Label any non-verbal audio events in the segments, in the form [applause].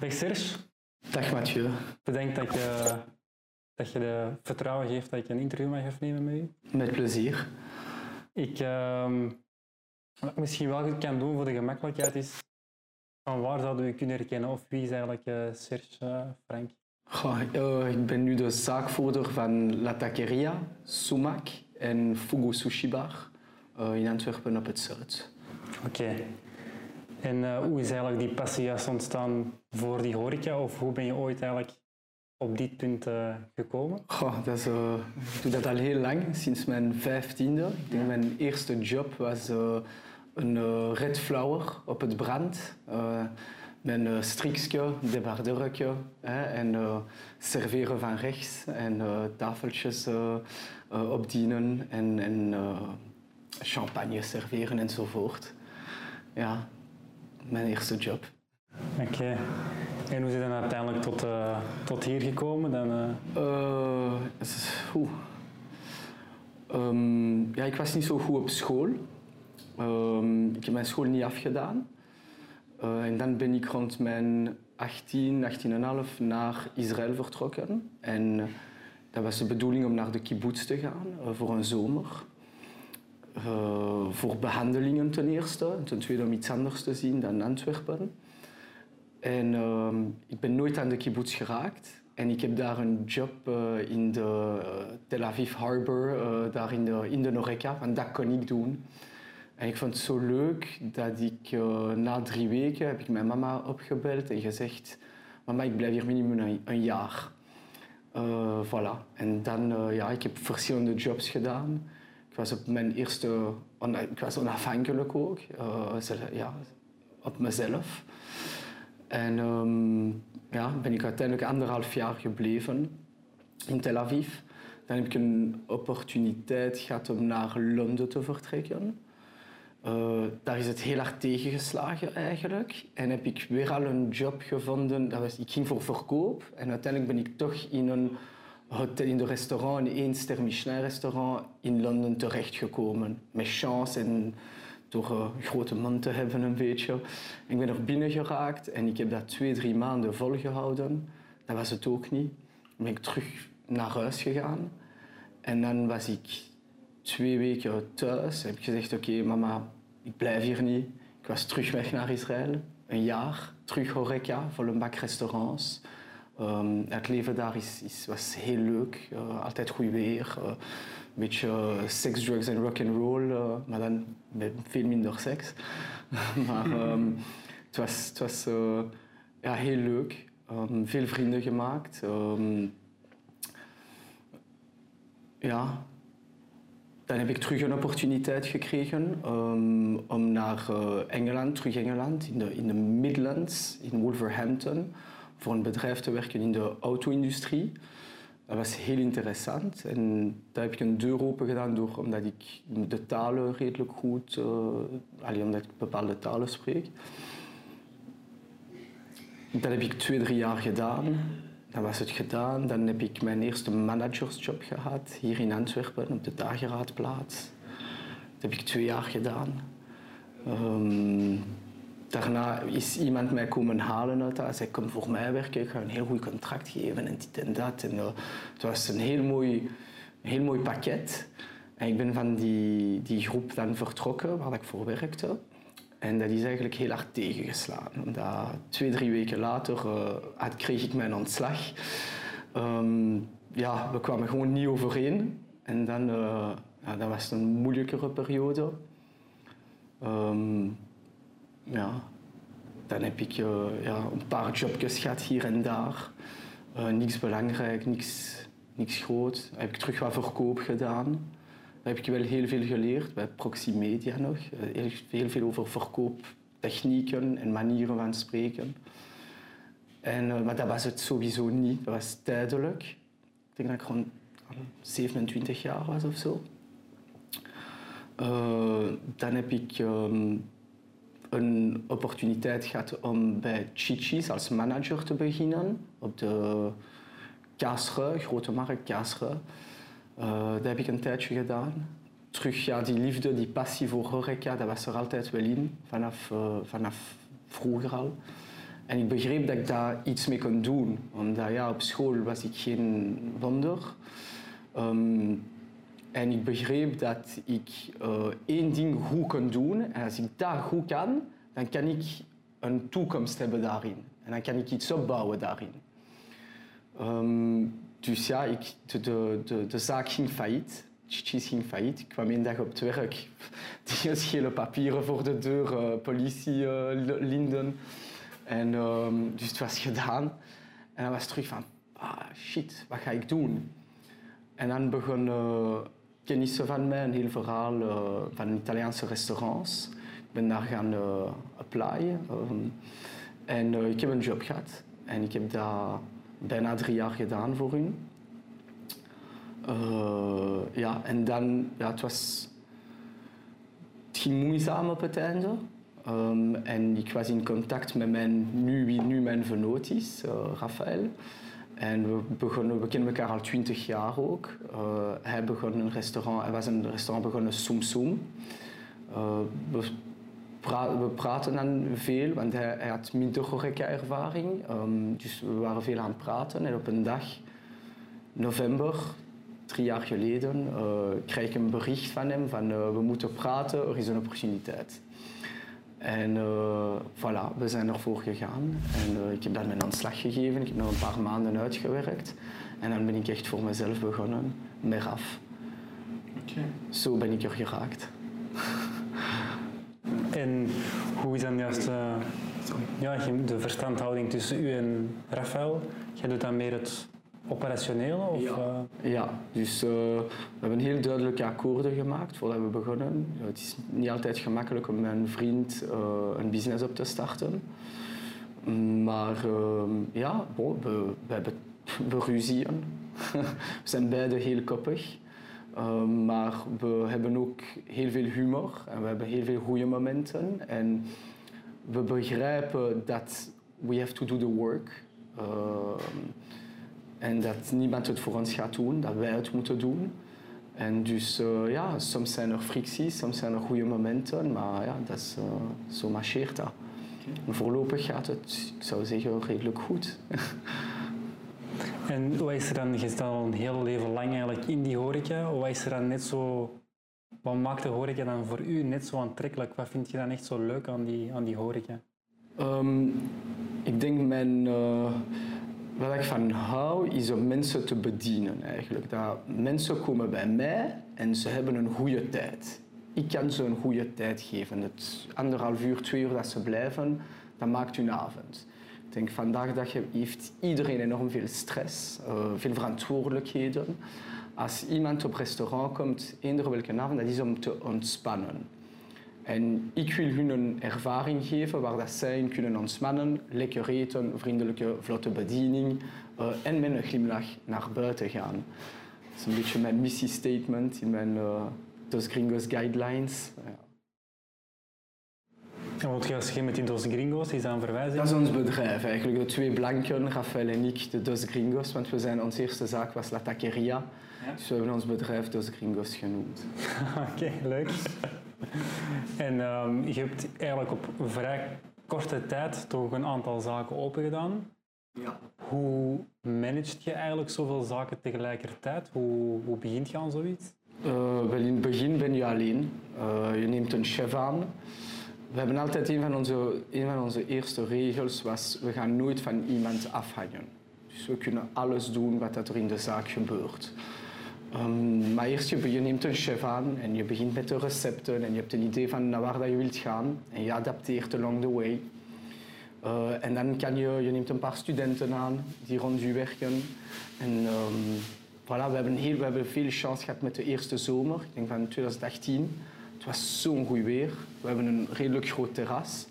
Dag Serge. Dag Mathieu. Bedankt dat je, dat je de vertrouwen geeft dat ik een interview mag afnemen met u. Met plezier. Ik, ehm, wat ik misschien wel kan doen voor de gemakkelijkheid is, van waar zouden we u kunnen herkennen? Of wie is eigenlijk uh, Serge uh, Frank? Goh, uh, ik ben nu de zaakvoerder van La Taqueria, Sumac en Fugu Sushi Bar in Antwerpen op het Zuid. Oké. En uh, hoe is eigenlijk die passie juist ontstaan voor die horeca? Of hoe ben je ooit eigenlijk op dit punt uh, gekomen? Goh, dat is, uh, ik doe dat al heel lang, sinds mijn vijftiende. Ik denk mijn eerste job was een red flower op het brand. met een strikje, debardeurtje en serveren van rechts en tafeltjes opdienen en, en champagne serveren enzovoort. Ja, mijn eerste job. Oké. En hoe je dan uiteindelijk tot, uh, tot hier gekomen? Dan, uh... Uh, um, ja, ik was niet zo goed op school. Um, ik heb mijn school niet afgedaan. en dan ben ik rond mijn 18, 18,5 naar Israël vertrokken. En dat was de bedoeling om naar de kibbutz te gaan voor een zomer. Uh, voor behandelingen ten eerste, ten tweede om iets anders te zien dan Antwerpen. En uh, ik ben nooit aan de kibbutz geraakt. En ik heb daar een job uh, in de Tel Aviv Harbor, daar in de, in de Horeca, en dat kon ik doen. En ik vond het zo leuk dat ik na drie weken heb ik mijn mama opgebeld en gezegd, mama ik blijf hier minimum een, een jaar. voilà. En dan, ja, ik heb verschillende jobs gedaan. Ik was op mijn eerste, ik was onafhankelijk ook, uh, ja, op mezelf. En um, ja, ben ik uiteindelijk anderhalf jaar gebleven in Tel Aviv. Dan heb ik een opportuniteit gehad om naar Londen te vertrekken. Uh, daar is het heel hard tegengeslagen eigenlijk. En heb ik weer al een job gevonden. Dat was, ik ging voor verkoop en uiteindelijk ben ik toch in een hotel in de restaurant, een één ster Michelin restaurant in Londen terechtgekomen. Met chance en door een grote mond te hebben een beetje. Ik ben er binnen geraakt en ik heb dat twee, drie maanden volgehouden. Dat was het ook niet. Dan ben ik terug naar huis gegaan. En dan was ik twee weken thuis. Heb ik gezegd, oké mama, ik blijf hier niet. Ik was terug weg naar Israël. Een jaar, terug horeca, voor een bak restaurants. Um, het leven daar is, is, was heel leuk, uh, altijd goed weer. Uh, een beetje uh, seks, drugs en rock and roll, maar dan met veel minder seks. [laughs] maar um, het was, ja, heel leuk. Um, veel vrienden gemaakt. ja, dan heb ik terug een opportuniteit gekregen om naar Engeland, terug Engeland, in de, in de Midlands, in Wolverhampton voor een bedrijf te werken in de auto-industrie. Dat was heel interessant en daar heb ik een deur open gedaan door, omdat ik de talen redelijk goed, uh, alleen omdat ik bepaalde talen spreek. Dat heb ik twee, drie jaar gedaan. Dan was het gedaan. Dan heb ik mijn eerste managersjob gehad hier in Antwerpen op de dageraadplaats. Dat heb ik twee jaar gedaan. Um, Daarna is iemand mij komen halen uit Hij zei, kom voor mij werken, ik ga een heel goed contract geven en dit en dat. En, uh, het was een heel mooi, heel mooi pakket. En ik ben van die, die groep dan vertrokken waar ik voor werkte. En dat is eigenlijk heel hard tegengeslaan. Omdat twee, drie weken later uh, kreeg ik mijn ontslag. Um, ja, we kwamen gewoon niet overeen. En dan uh, ja, dat was een moeilijkere periode. Um, ja, dan heb ik uh, ja, een paar jobjes gehad hier en daar. Uh, niks belangrijk, niks, niks groot. Dan heb ik terug wat verkoop gedaan. Daar heb ik wel heel veel geleerd, bij Proximedia nog. Uh, heel veel over verkooptechnieken en manieren van spreken. En, maar dat was het sowieso niet. Dat was tijdelijk. Ik denk dat ik rond 27 jaar was of zo. dan heb ik... Um, een opportuniteit gehad om bij Chichi's als manager te beginnen op de Kaasre, grote markt Kaasre. Uh, dat heb ik een tijdje gedaan. Terug, ja, die liefde, die passie voor horeca, dat was er altijd wel in, vanaf, uh, vanaf vroeger al. En ik begreep dat ik daar iets mee kon doen. Omdat ja, op school was ik geen wonder. Ehm, en ik begreep dat ik uh, één ding goed kon doen. En als ik dat goed kan, dan kan ik een toekomst hebben daarin. En dan kan ik iets opbouwen daarin. Um, dus ja, ik, de, de, de, zaak ging failliet. Chichis ging failliet. Ik kwam één dag op het werk. [laughs] Die schele papieren voor de deur, uh, politie, uh, linden. En um, dus het was gedaan. En dan was terug van, ah shit, wat ga ik doen? En dan begon kennissen van mij een heel verhaal uh, van Italiaanse restaurants. Ik ben daar gaan uh, applyen. Um, en ik heb een job gehad. En ik heb dat bijna drie jaar gedaan voor hun. ja, en dan, ja, het was... Het ging moeizaam op het einde. Um, en ik was in contact met mijn, nu, wie nu mijn vernoot is, Rafael. En we, begonnen, we kennen elkaar al twintig jaar ook. Uh, hij, begon een restaurant, hij was een restaurant begonnen, Soum Soum. Uh, we, pra we, praten dan veel, want hij, had minder horeca-ervaring. Um, dus we waren veel aan het praten. En op een dag, november, drie jaar geleden, uh, krijg ik een bericht van hem van we moeten praten, er is een opportuniteit. En uh, voilà, we zijn ervoor gegaan. En uh, ik heb dan mijn aanslag gegeven. Ik heb nog een paar maanden uitgewerkt. En dan ben ik echt voor mezelf begonnen, meer af. Okay. Zo ben ik er geraakt. [laughs] En hoe is dan juist uh, ja, de verstandhouding tussen u en Rafael? Jij doet dan meer het operationele? Of, ja. Uh... ja, dus uh, we hebben heel duidelijke akkoorden gemaakt voordat we begonnen. Het is niet altijd gemakkelijk om met een vriend uh, een business op te starten. Maar ja, bon, we, we, hebben, [laughs] we ruzien. [laughs] we zijn beide heel koppig. maar we hebben ook heel veel humor en we hebben heel veel goede momenten. En we begrijpen dat we have to do the work. En dat niemand het voor ons gaat doen, dat wij het moeten doen. En dus uh, ja, soms zijn er fricties, soms zijn er goede momenten, maar ja, dat is, uh, zo marcheert dat. Okay. Voorlopig gaat het, ik zou zeggen, redelijk goed. en wat is er dan, je staat al een heel leven lang eigenlijk in die horeca, wat is er dan net zo, wat maakt de horeca dan voor u net zo aantrekkelijk? Wat vind je dan echt zo leuk aan die, aan die horeca? Um, ik denk mijn... Uh, wat ik van hou, is om mensen te bedienen eigenlijk. Dat mensen komen bij mij en ze hebben een goede tijd. Ik kan ze een goede tijd geven. Het anderhalf uur, twee uur dat ze blijven, dat maakt hun avond. Ik denk vandaag dag heeft iedereen enorm veel stress, uh, veel verantwoordelijkheden. Als iemand op restaurant komt, eender welke avond, dat is om te ontspannen. En ik wil hun een ervaring geven waar dat zij in kunnen ontspannen, lekker eten, vriendelijke, vlotte bediening uh, en met een glimlach naar buiten gaan. Dat is een beetje mijn missiestatement in mijn uh, Dos Gringos Guidelines. Ja. En wat ga je met die Dos Gringos? Is dat een verwijzing? Dat is ons bedrijf eigenlijk. De twee blanken, Rafael en ik, de Dos Gringos. Want we zijn, onze eerste zaak was La Taqueria. Ja? Dus we hebben ons bedrijf Dos Gringos genoemd. [laughs] Oké, okay, leuk. [laughs] en um, je hebt eigenlijk op vrij korte tijd toch een aantal zaken opengedaan. Ja. Hoe managt je eigenlijk zoveel zaken tegelijkertijd? Hoe, hoe begint je aan zoiets? Uh, wel in het begin ben je alleen. Uh, je neemt een chef aan. We hebben altijd een van, onze, een van onze eerste regels was, we gaan nooit van iemand afhangen. Dus we kunnen alles doen wat er in de zaak gebeurt. Um, maar eerst je, neemt een chef aan en je begint met de recepten en je hebt een idee van naar waar dat je wilt gaan en je adapteert along the way. Uh, en dan kan je, je neemt een paar studenten aan die rond je werken. En um, voilà, we hebben, heel, we hebben veel chance gehad met de eerste zomer, ik denk van 2018. Het was zo'n goed weer. We hebben een redelijk groot terras.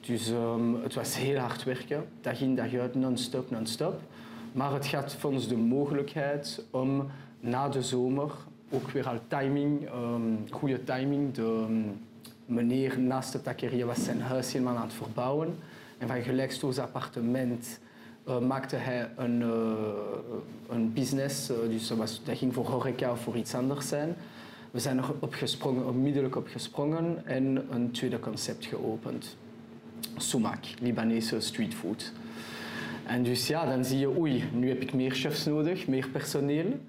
Dus um, het was heel hard werken, dag in dag uit, non-stop, non-stop. Maar het gaat voor ons de mogelijkheid om na de zomer ook weer al timing, um, goede timing. De um, meneer naast de taqueria was zijn huis helemaal aan het verbouwen. En van gelijkstoos appartement uh, maakte hij een, uh, een business. Uh, dus dat, was, ging voor horeca of voor iets anders zijn. We zijn er opgesprongen, onmiddellijk opgesprongen en een tweede concept geopend. sumac, Libanese streetfood. En dus ja, dan zie je, oei, nu heb ik meer chefs nodig, meer personeel.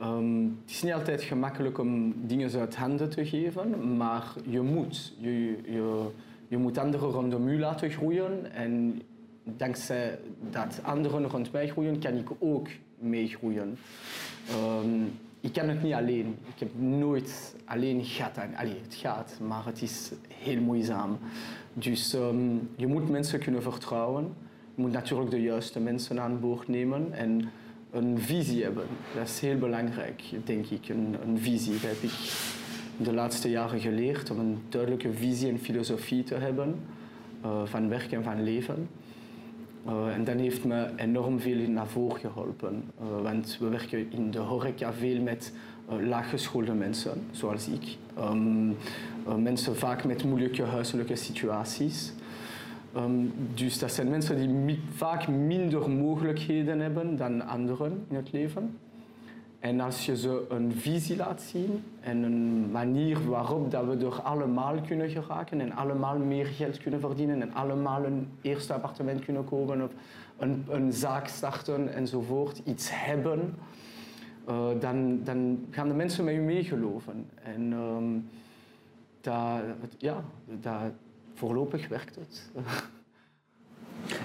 Ehm, het is niet altijd gemakkelijk om dingen uit handen te geven, maar je moet. Je, je, je moet anderen rondom u laten groeien. En dankzij dat anderen rond mij groeien, kan ik ook meegroeien. Um, ik kan het niet alleen. Ik heb nooit alleen gehad. Allee, het gaat, maar het is heel moeizaam. Dus um, je moet mensen kunnen vertrouwen. Je moet natuurlijk de juiste mensen aan boord nemen en een visie hebben. Dat is heel belangrijk, denk ik. Een, een visie heb ik de laatste jaren geleerd om een duidelijke visie en filosofie te hebben uh, van werk en van leven. Uh, en dat heeft me enorm veel naar voren geholpen. Uh, want we werken in de horeca veel met laaggeschoolde mensen, zoals ik. Um, mensen vaak met moeilijke huiselijke situaties. Um, dus dat zijn mensen die vaak minder mogelijkheden hebben dan anderen in het leven. En als je ze een visie laat zien en een manier waarop dat we er allemaal kunnen geraken en allemaal meer geld kunnen verdienen en allemaal een eerste appartement kunnen kopen of een, zaak starten enzovoort, iets hebben, uh, dan, dan gaan de mensen met je meegeloven. En um, ja, dat, voorlopig werkt het.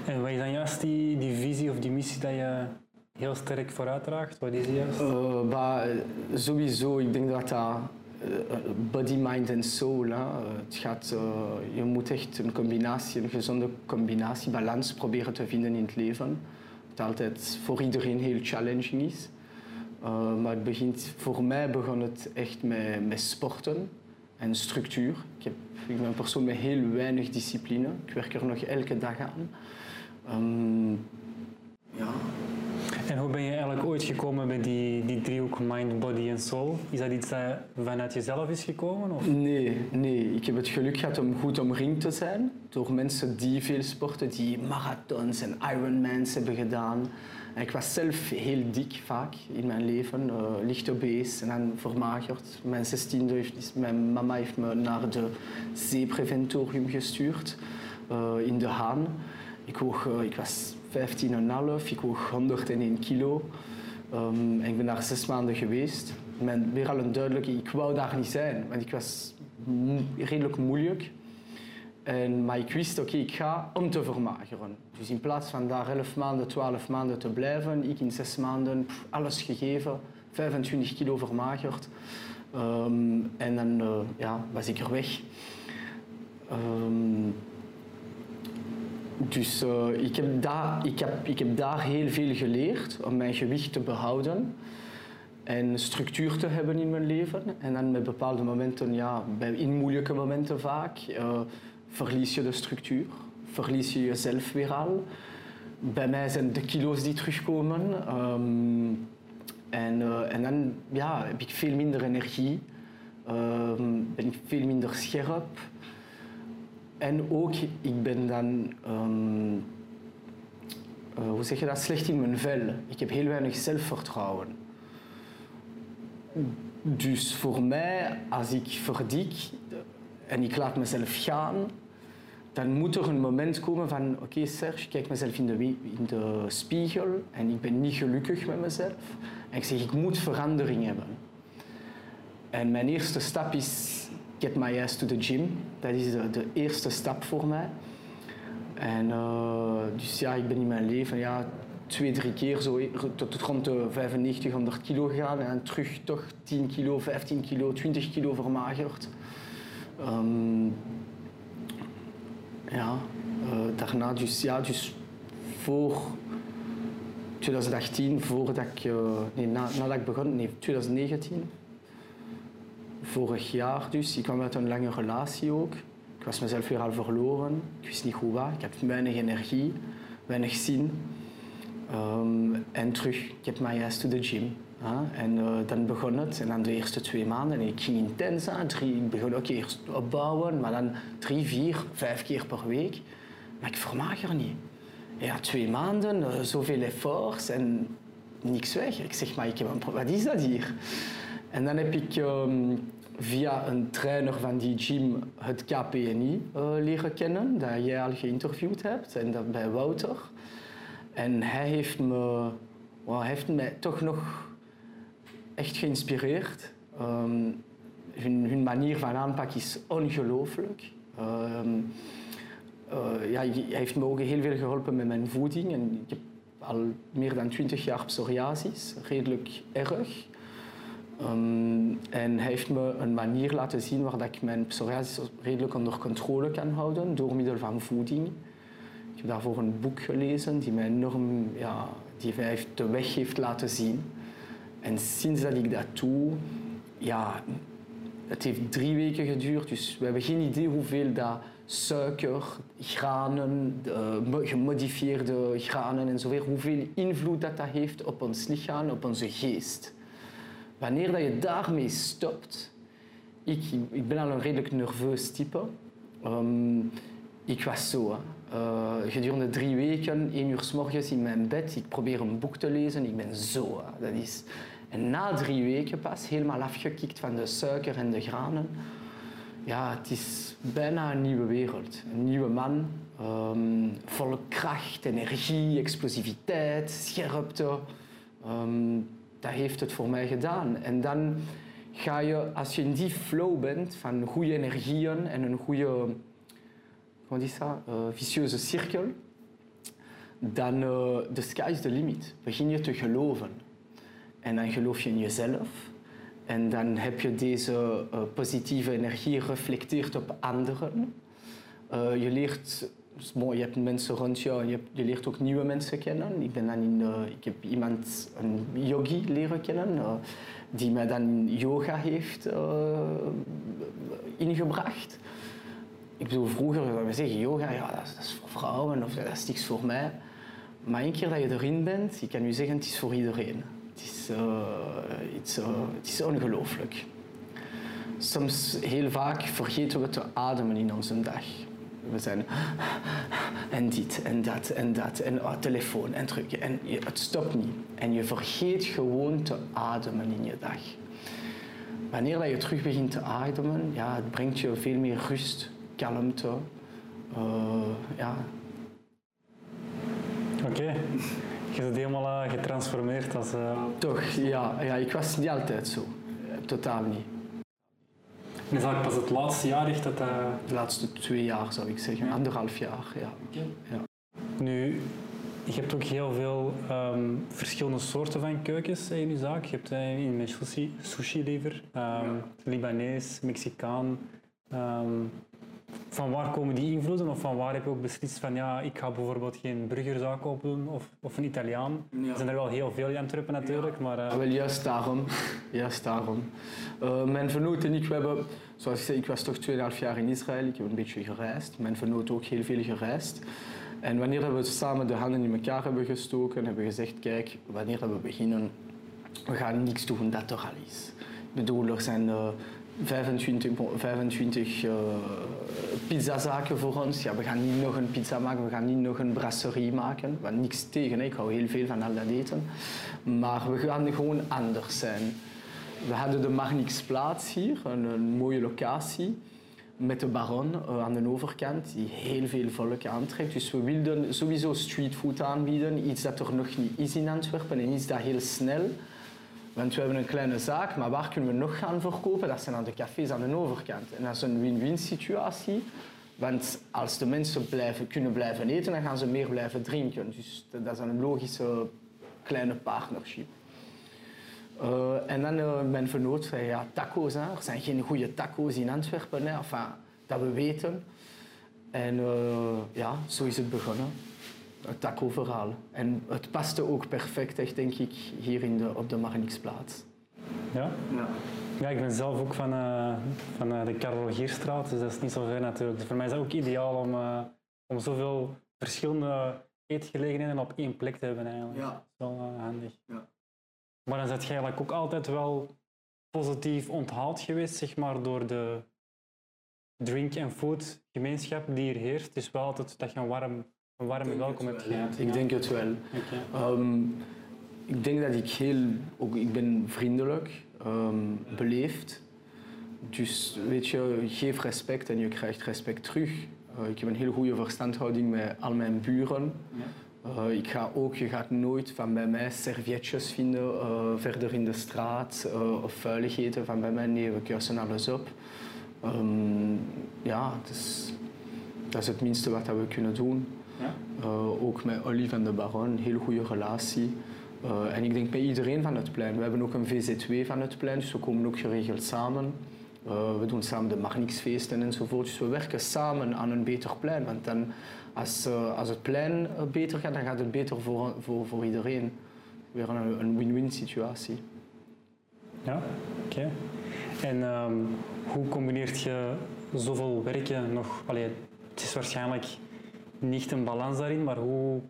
en wat is dan juist die, die visie of die missie dat je heel sterk vooruitdraagt? Wat is die juist? Uh, maar, sowieso, ik denk dat dat body, mind en soul. Hè. Het gaat, uh, je moet echt een combinatie, een gezonde combinatie, balans proberen te vinden in het leven. Het altijd voor iedereen heel challenging is. Uh, maar het begint, voor mij begon het echt met, met sporten en structuur. Ik, heb, ik ben een persoon met heel weinig discipline. Ik werk er nog elke dag aan. Um, ja, en hoe ben je eigenlijk ooit gekomen bij die, die driehoek mind, body en soul? Is dat iets dat vanuit jezelf is gekomen? Of? Nee, nee, ik heb het geluk gehad om goed omringd te zijn door mensen die veel sporten, die marathons en Ironmans hebben gedaan. Ik was zelf heel dik vaak in mijn leven, uh, licht obese en dan vermagerd. Mijn 16e heeft mijn mama heeft me naar de zeepreventorium gestuurd uh, in De Haan. Ik, woog, uh, ik was 15,5. Ik woog 101 kilo. Um, en ik ben daar zes maanden geweest. Mijn, weer al een duidelijke, ik wou daar niet zijn, want ik was redelijk moeilijk. En, maar ik wist, oké, ik ga om te vermageren. Dus in plaats van daar 11 maanden, 12 maanden te blijven, ik in zes maanden pff, alles gegeven, 25 kilo vermagerd. Um, en dan uh, ja, was ik er weg. Um, dus uh, ik, heb daar, ik, heb, ik heb daar heel veel geleerd om mijn gewicht te behouden en structuur te hebben in mijn leven. En dan met bepaalde momenten, ja, in moeilijke momenten vaak, uh, verlies je de structuur, verlies je jezelf weer al. Bij mij zijn de kilo's die terugkomen. Um, en, uh, en dan ja, heb ik veel minder energie, um, ben ik veel minder scherp. En ook, ik ben dan, um, uh, hoe zeg je dat, slecht in mijn vel. Ik heb heel weinig zelfvertrouwen. Dus voor mij, als ik verdik en ik laat mezelf gaan, dan moet er een moment komen van, oké okay, Serge, ik kijk mezelf in de, in de spiegel en ik ben niet gelukkig met mezelf. En ik zeg, ik moet verandering hebben. En mijn eerste stap is get my ass to the gym. Dat is de, de eerste stap voor mij. En uh, dus ja, ik ben in mijn leven ja, twee, drie keer zo tot rond de 95, 100 kilo gegaan en terug toch 10 kilo, 15 kilo, 20 kilo vermagerd. Um, ja, uh, daarna dus, ja, dus voor 2018, voordat ik, uh, nee, na, nadat ik begon, nee, 2019, vorig jaar dus. Ik kwam uit een lange relatie ook. Ik was mezelf weer al verloren. Ik wist niet hoe waar. Ik heb weinig energie, weinig zin. Um, en terug, ik heb mij juist to the gym. En uh, dan begon het. En dan de eerste twee maanden. En ik ging intens aan. Drie, ik begon ook eerst opbouwen, maar dan drie, vier, vijf keer per week. Maar ik vermager niet. Ja, twee maanden, uh, zoveel efforts en niks weg. Ik zeg, maar ik heb een wat is dat hier? En dan heb ik um, via een trainer van die gym het KPNI uh, leren kennen, dat jij al geïnterviewd hebt, en dat bij Wouter. En hij heeft me, well, heeft mij toch nog echt geïnspireerd. Um, hun, manier van aanpak is ongelooflijk. Um, uh, ja, hij heeft me ook heel veel geholpen met mijn voeding. En ik heb al meer dan 20 jaar psoriasis, redelijk erg. Um, en hij heeft me een manier laten zien waar ik mijn psoriasis redelijk onder controle kan houden door middel van voeding. Ik heb daarvoor een boek gelezen die mij enorm ja, die mij de weg heeft laten zien. En sinds dat ik dat doe, ja, het heeft drie weken geduurd, dus we hebben geen idee hoeveel dat suiker, granen, gemodifieerde granen en zo weer, hoeveel invloed dat, dat heeft op ons lichaam, op onze geest. Wanneer dat je daarmee stopt, ik, ik ben al een redelijk nerveus type. Um, ik was zo. Uh, gedurende drie weken, één uur s morgens in mijn bed, ik probeer een boek te lezen, ik ben zo. Dat is... En na drie weken pas, helemaal afgekikt van de suiker en de granen, ja, het is bijna een nieuwe wereld. Een nieuwe man, um, vol kracht, energie, explosiviteit, scherpte. Um, dat heeft het voor mij gedaan. En dan ga je, als je in die flow bent van goede energieën en een goede, hoe is dat, uh, vicieuze cirkel, dan uh, the sky is the limit. Begin je te geloven. En dan geloof je in jezelf. En dan heb je deze uh, positieve energie reflecteerd op anderen. Uh, je leert, bon, je hebt mensen rond jou en je, hebt, je, leert ook nieuwe mensen kennen. Ik, ben dan in, uh, ik heb iemand, een yogi leren kennen, die mij dan yoga heeft ingebracht. Ik bedoel, vroeger we zeggen, yoga, ja, dat is, dat is voor vrouwen of dat is niks voor mij. Maar één keer dat je erin bent, ik kan u zeggen, het is voor iedereen. Het is, uh, iets, uh, het is ongelooflijk. Soms, heel vaak, vergeten we te ademen in onze dag. We zijn en dit en dat en dat en oh, telefoon en drukken en het stopt niet. En je vergeet gewoon te ademen in je dag. Wanneer je terug begint te ademen, ja, het brengt je veel meer rust, kalmte. Uh, ja. Oké. Je bent helemaal uh, getransformeerd als... Uh... Toch, ja, ja. Ik was niet altijd zo. Totaal niet. En is dat pas het laatste jaar echt dat... De laatste twee jaar zou ik zeggen. Anderhalf jaar, ja. Okay. ja. Nu, je hebt ook heel veel um, verschillende soorten van keukens in je zaak. Je hebt in met sushi, sushi liever, um, ja. Libanees, Mexicaan. Um, van waar komen die invloeden? Of van waar heb je ook beslist van ja, ik ga bijvoorbeeld geen burgerzaak openen of, of een Italiaan? Ja. Er zijn er wel heel veel in Antwerpen natuurlijk, maar... Uh... Wel, juist daarom. Juist daarom. Uh, mijn vernoot en ik, we hebben... Zoals ik zei, ik was toch 2,5 jaar in Israël. Ik heb een beetje gereisd. Mijn vernoot ook heel veel gereisd. En wanneer we samen de handen in elkaar hebben gestoken, hebben we gezegd, kijk, wanneer we beginnen, we gaan niks doen dat er al is. Ik bedoel, er zijn... Uh, 25, 25 uh, pizzazaken voor ons. Ja, we gaan niet nog een pizza maken, we gaan niet nog een brasserie maken. We niks tegen, ik hou heel veel van al dat eten. Maar we gaan gewoon anders zijn. We hadden de Marnixplaats hier, een, mooie locatie. Met de Baron uh, aan de overkant, die heel veel volk aantrekt. Dus we wilden sowieso streetfood aanbieden, iets dat er nog niet is in Antwerpen en iets dat heel snel want we hebben een kleine zaak, maar waar kunnen we nog gaan verkopen? Dat zijn aan de cafés aan de overkant. En dat is een win-win situatie. Want als de mensen blijven, kunnen blijven eten, dan gaan ze meer blijven drinken. Dus dat is een logische kleine partnership. Uh, en dan uh, mijn vernoot zei, ja, taco's, hè. er zijn geen goede taco's in Antwerpen, hè. Dat we weten. En uh, ja, zo is het begonnen het taco-verhaal. En het paste ook perfect, echt, denk ik, hier in de, op de Marnixplaats. Ja? ja? Ja, ik ben zelf ook van, uh, van uh, de Karel Gierstraat, dus dat is niet zo ver natuurlijk. Dus voor mij is het ook ideaal om, uh, om zoveel verschillende eetgelegenheden op één plek te hebben eigenlijk. Ja. Dat is wel handig. Ja. Maar dan zit je eigenlijk ook altijd wel positief onthaald geweest, zeg maar, door de drink- en food gemeenschap die hier heerst. Het is wel altijd dat je een warm een warme welkom gehad? Ik denk het wel. Okay. Um, ik denk dat ik heel... Ook, ik ben vriendelijk, um, beleefd. Dus weet je, geef respect en je krijgt respect terug. Uh, ik heb een heel goede verstandhouding met al mijn buren. Ja. Uh, ik ga ook, je gaat nooit van bij mij servietjes vinden uh, verder in de straat of vuiligheden van bij mij. Nee, we kussen alles op. Um, ja, het is, dat is het minste wat we kunnen doen. Ja. ook met Olly van de Baron, een heel goede relatie. en ik denk met iedereen van het plein. We hebben ook een VZW van het plein, dus we komen ook geregeld samen. Uh, we doen samen de Marnixfeesten enzovoort. Dus we werken samen aan een beter plein. Want dan, als, uh, als het plein beter gaat, dan gaat het beter voor, voor, voor iedereen. Weer een win-win situatie. Ja, oké. Okay. En um, hoe combineert je zoveel werken nog? Allee, het is waarschijnlijk niet een balans daarin, maar hoe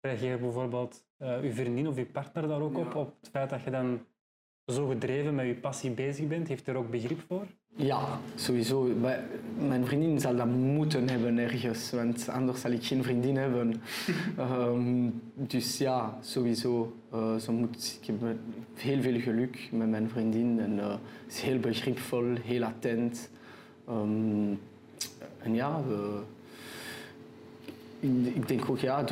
je bijvoorbeeld uh, je vriendin of je partner daar ook ja. op? Op het feit dat je dan zo gedreven met je passie bezig bent, heeft er ook begrip voor? Ja, sowieso. Mijn vriendin zal dat moeten hebben ergens, want anders zal ik geen vriendin hebben. um, [laughs] dus ja, sowieso. Uh, ze moet, ik heb heel veel geluk met mijn vriendin en uh, is heel begripvol, heel attent. Um, en ja, we, ik, denk ook, ja,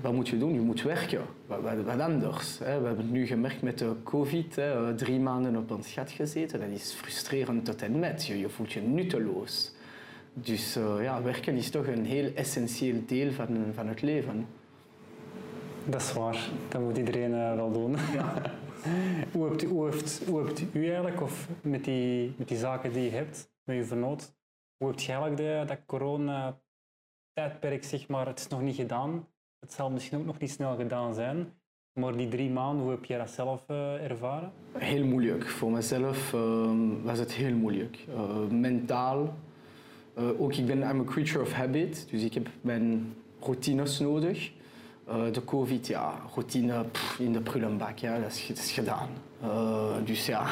wat moet je doen? Je moet werken. Wat, wat, anders. Hè? We hebben het nu gemerkt met de COVID. Hè? Drie maanden op een schat gezeten. Dat is frustrerend tot en met. Je, je voelt je nutteloos. Dus uh, ja, werken is toch een heel essentieel deel van, van het leven. Dat is waar. Dat moet iedereen uh, wel doen. Ja. [laughs] hoe, hebt, hoe, heeft, hoe hebt u eigenlijk, of met die, met die zaken die je hebt, met je vernoot, hoe hebt je eigenlijk de, dat corona-tijdperk, zeg maar, het is nog niet gedaan, het zal misschien ook nog niet snel gedaan zijn. Maar die drie maanden, hoe heb je dat zelf uh, ervaren? Heel moeilijk. Voor mezelf uh, was het heel moeilijk. Uh, mentaal. Eh, ook ik ben I'm a creature of habit, dus ik heb mijn routines nodig. de COVID, ja, routine in de prullenbak, ja, dat, is, gedaan. dus ja,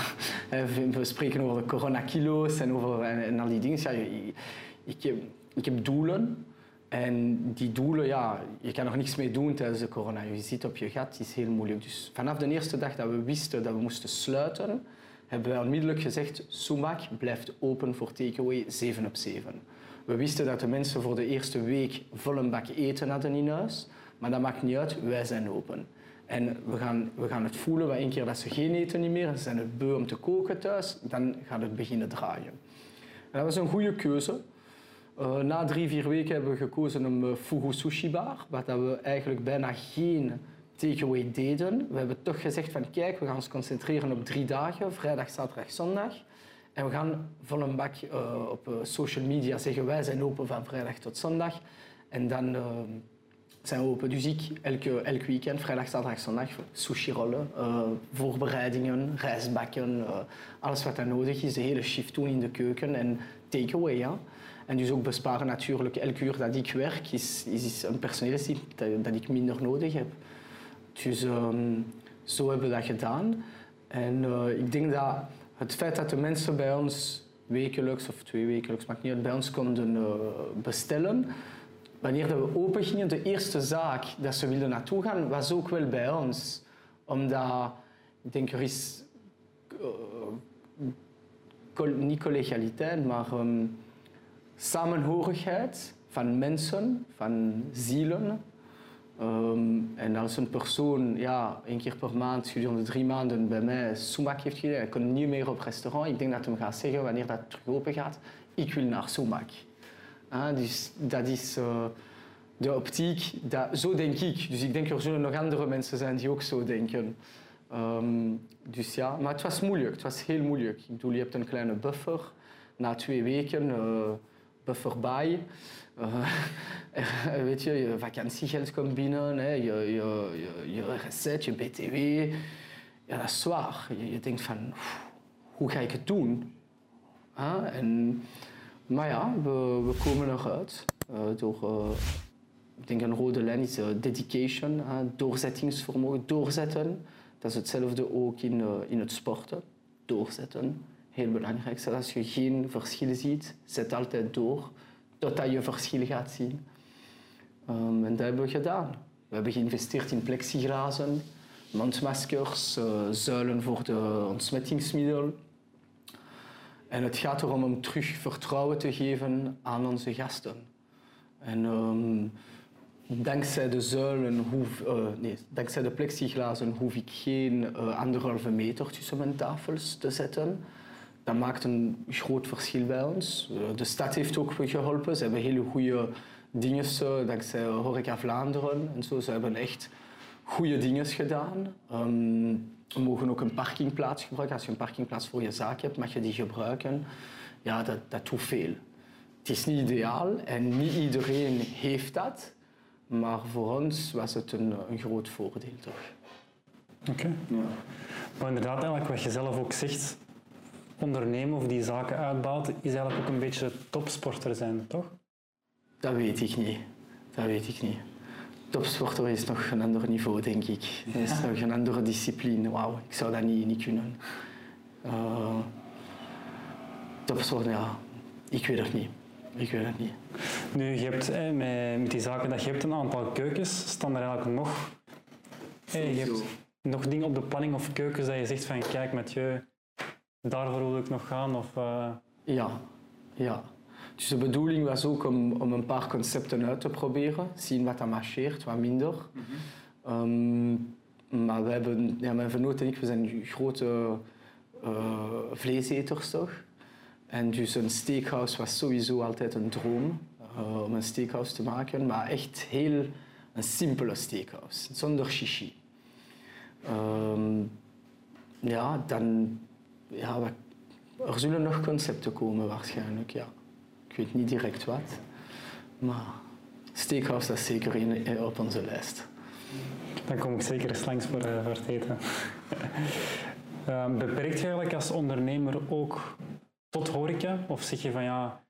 [laughs] we spreken over de coronakilo's en en, al die dingen. Ja, ik, heb, ik heb doelen. En die doelen, ja, je kan er niks mee doen tijdens de corona. Je zit op je gat, is heel moeilijk. Dus vanaf de eerste dag dat we wisten dat we moesten sluiten, hebben wij onmiddellijk gezegd, Sumac blijft open voor takeaway 7 op 7. We wisten dat de mensen voor de eerste week vol een bak eten hadden in huis, maar dat maakt niet uit, wij zijn open. En we gaan, we gaan het voelen, wat één keer dat ze geen eten niet meer, ze zijn het beu om te koken thuis, dan gaat het beginnen draaien. En dat was een goede keuze. Uh, na drie, vier weken hebben we gekozen om uh, Fugu Sushi Bar, wat dat we eigenlijk bijna geen takeaway deden. We hebben toch gezegd van kijk, we gaan ons concentreren op drie dagen, vrijdag, zaterdag, zondag. En we gaan vol een bak uh, op social media zeggen wij zijn open van vrijdag tot zondag. En dan zijn we open. Dus ik elke, elk weekend, vrijdag, zaterdag, zondag, sushi rollen, voorbereidingen, rijstbakken, alles wat er nodig is, de hele shift doen in de keuken en takeaway. Ja. En dus ook besparen natuurlijk. Elk uur dat ik werk is, is een personeelsteam dat, dat ik minder nodig heb. Dus um, zo hebben we dat gedaan. En uh, ik denk dat het feit dat de mensen bij ons wekelijks of twee wekelijks, maakt niet uit, bij ons konden uh, bestellen. Wanneer we open gingen, de eerste zaak dat ze wilden naartoe gaan, was ook wel bij ons. Omdat, ik denk, er is uh, niet collegialiteit, maar um, samenhorigheid van mensen, van zielen. Um, en als een persoon ja, één keer per maand gedurende drie maanden bij mij sumac heeft gedaan, hij kon niet meer op restaurant, ik denk dat hij gaat zeggen wanneer dat terug open gaat, ik wil naar sumac. Uh, dus dat is uh, de optiek, dat, zo denk ik. Dus ik denk er zullen nog andere mensen zijn die ook zo denken. Um, dus ja, maar het was moeilijk, het was heel moeilijk. Ik bedoel, je hebt een kleine buffer. Na twee weken uh, buffer bij. Uh, [laughs] weet je, je vakantiegeld komt binnen, hè, je, je, je, je recet, je btw. Ja, dat is zwaar. Je, denkt van, hoe ga ik het doen? En, maar ja, we, komen eruit uh, door, uh, ik denk een rode lijn is dedication, doorzettingsvermogen, doorzetten. Dat is hetzelfde ook in, in het sporten, doorzetten heel belangrijk. Als je geen verschillen ziet, zet altijd door totdat je verschil gaat zien. Um, en dat hebben we gedaan. We hebben geïnvesteerd in plexiglazen, mondmaskers, uh, zuilen voor de ontsmettingsmiddel. En het gaat erom om terug vertrouwen te geven aan onze gasten. En um, dankzij de zuilen, hoef, uh, nee, dankzij de plexiglazen hoef ik geen uh, anderhalve meter tussen mijn tafels te zetten. Dat maakt een groot verschil bij ons. De stad heeft ook geholpen. Ze hebben hele goede dingen, dankzij Horeca Vlaanderen en zo. Ze hebben echt goede dingen gedaan. Um, we mogen ook een parkingplaats gebruiken. Als je een parkingplaats voor je zaak hebt, mag je die gebruiken. Ja, dat, dat doet veel. Het is niet ideaal en niet iedereen heeft dat. Maar voor ons was het een, een groot voordeel toch. Oké. Ja. Maar inderdaad, eigenlijk wat je zelf ook zegt, ondernemen of die zaken uitbouwen, is eigenlijk ook een beetje topsporter zijn, toch? Dat weet ik niet. Dat weet ik niet. Topsporter is nog een ander niveau, denk ik. Dat is nog een andere discipline. Wauw, ik zou dat niet, niet kunnen. Uh, topsporter, ja, ik weet het niet. Ik weet het niet. Nu, je hebt met, met die zaken dat je hebt een aantal keukens, staan er eigenlijk nog. je hebt nog dingen op de planning of keukens dat je zegt van kijk met je, daarvoor wil ik nog gaan? Of, uh... Ja, ja. Dus de bedoeling was ook om, om een paar concepten uit te proberen, zien wat dat marcheert, wat minder. Mm -hmm. um, maar we hebben, ja, mijn vernoot en ik, we zijn grote uh, vleeseters toch? En dus een steakhouse was sowieso altijd een droom uh, om een steakhouse te maken, maar echt heel een simpele steakhouse, zonder shishi. Um, ja, dan, ja, er zullen nog concepten komen waarschijnlijk, ja. Ik weet niet direct wat. Maar steakhouse is zeker in, op onze lijst. Dan kom ik zeker eens langs voor, uh, voor het eten. uh, [laughs] beperkt je eigenlijk als ondernemer ook tot horeca? Of zeg je van ja,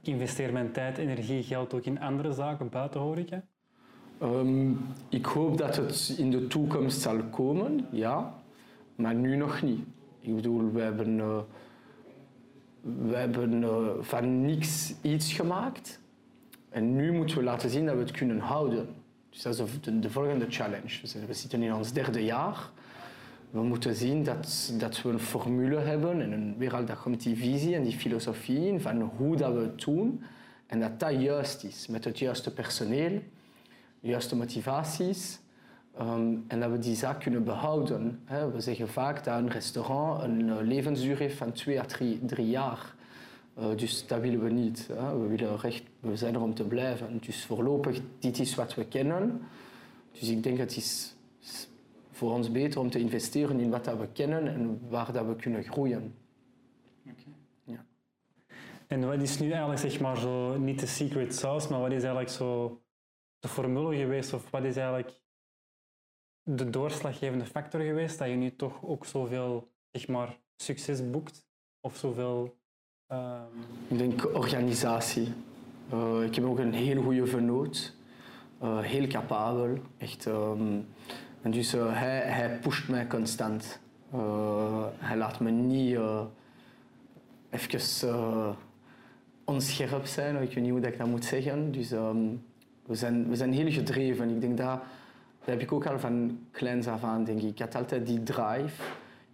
ik investeer mijn tijd, energie, geld ook in andere zaken buiten horeca? Um, ik hoop dat het in de toekomst zal komen, ja. Maar nu nog niet. Ik bedoel, we hebben... Uh, we hebben uh, van niks iets gemaakt. En nu moeten we laten zien dat we het kunnen houden. Dus dat is de, de volgende challenge. We zitten in ons derde jaar. We moeten zien dat, dat we een formule hebben en een, weer al dat komt die visie en die filosofie in van hoe dat we het doen. En dat dat juist is, met het juiste personeel, de juiste motivaties. Um, en dat we die zaak kunnen behouden. Hè. We zeggen vaak dat een restaurant een uh, levensduur heeft van twee à drie, drie jaar. Uh, dus dat willen we niet. Hè. We, willen recht, we zijn er om te blijven. Dus voorlopig, dit is wat we kennen. Dus ik denk dat het is voor ons beter om te investeren in wat dat we kennen en waar dat we kunnen groeien. Okay. Ja. En wat is nu eigenlijk zeg maar zo, niet de secret sauce, maar wat is eigenlijk zo de formule geweest of wat is eigenlijk de doorslaggevende factor geweest dat je nu toch ook zoveel zeg maar, succes boekt? Of zoveel... Um... Ik denk organisatie. Uh, ik heb ook een heel goede vernoot. Uh, heel capabel. Echt, um, en dus uh, hij, pusht mij constant. hij laat me niet even onscherp zijn. Ik weet niet hoe ik dat moet zeggen. Dus um, we, zijn, we zijn heel gedreven. Ik denk dat dat heb ik ook al van kleins af aan, denk ik. Ik had altijd die drive.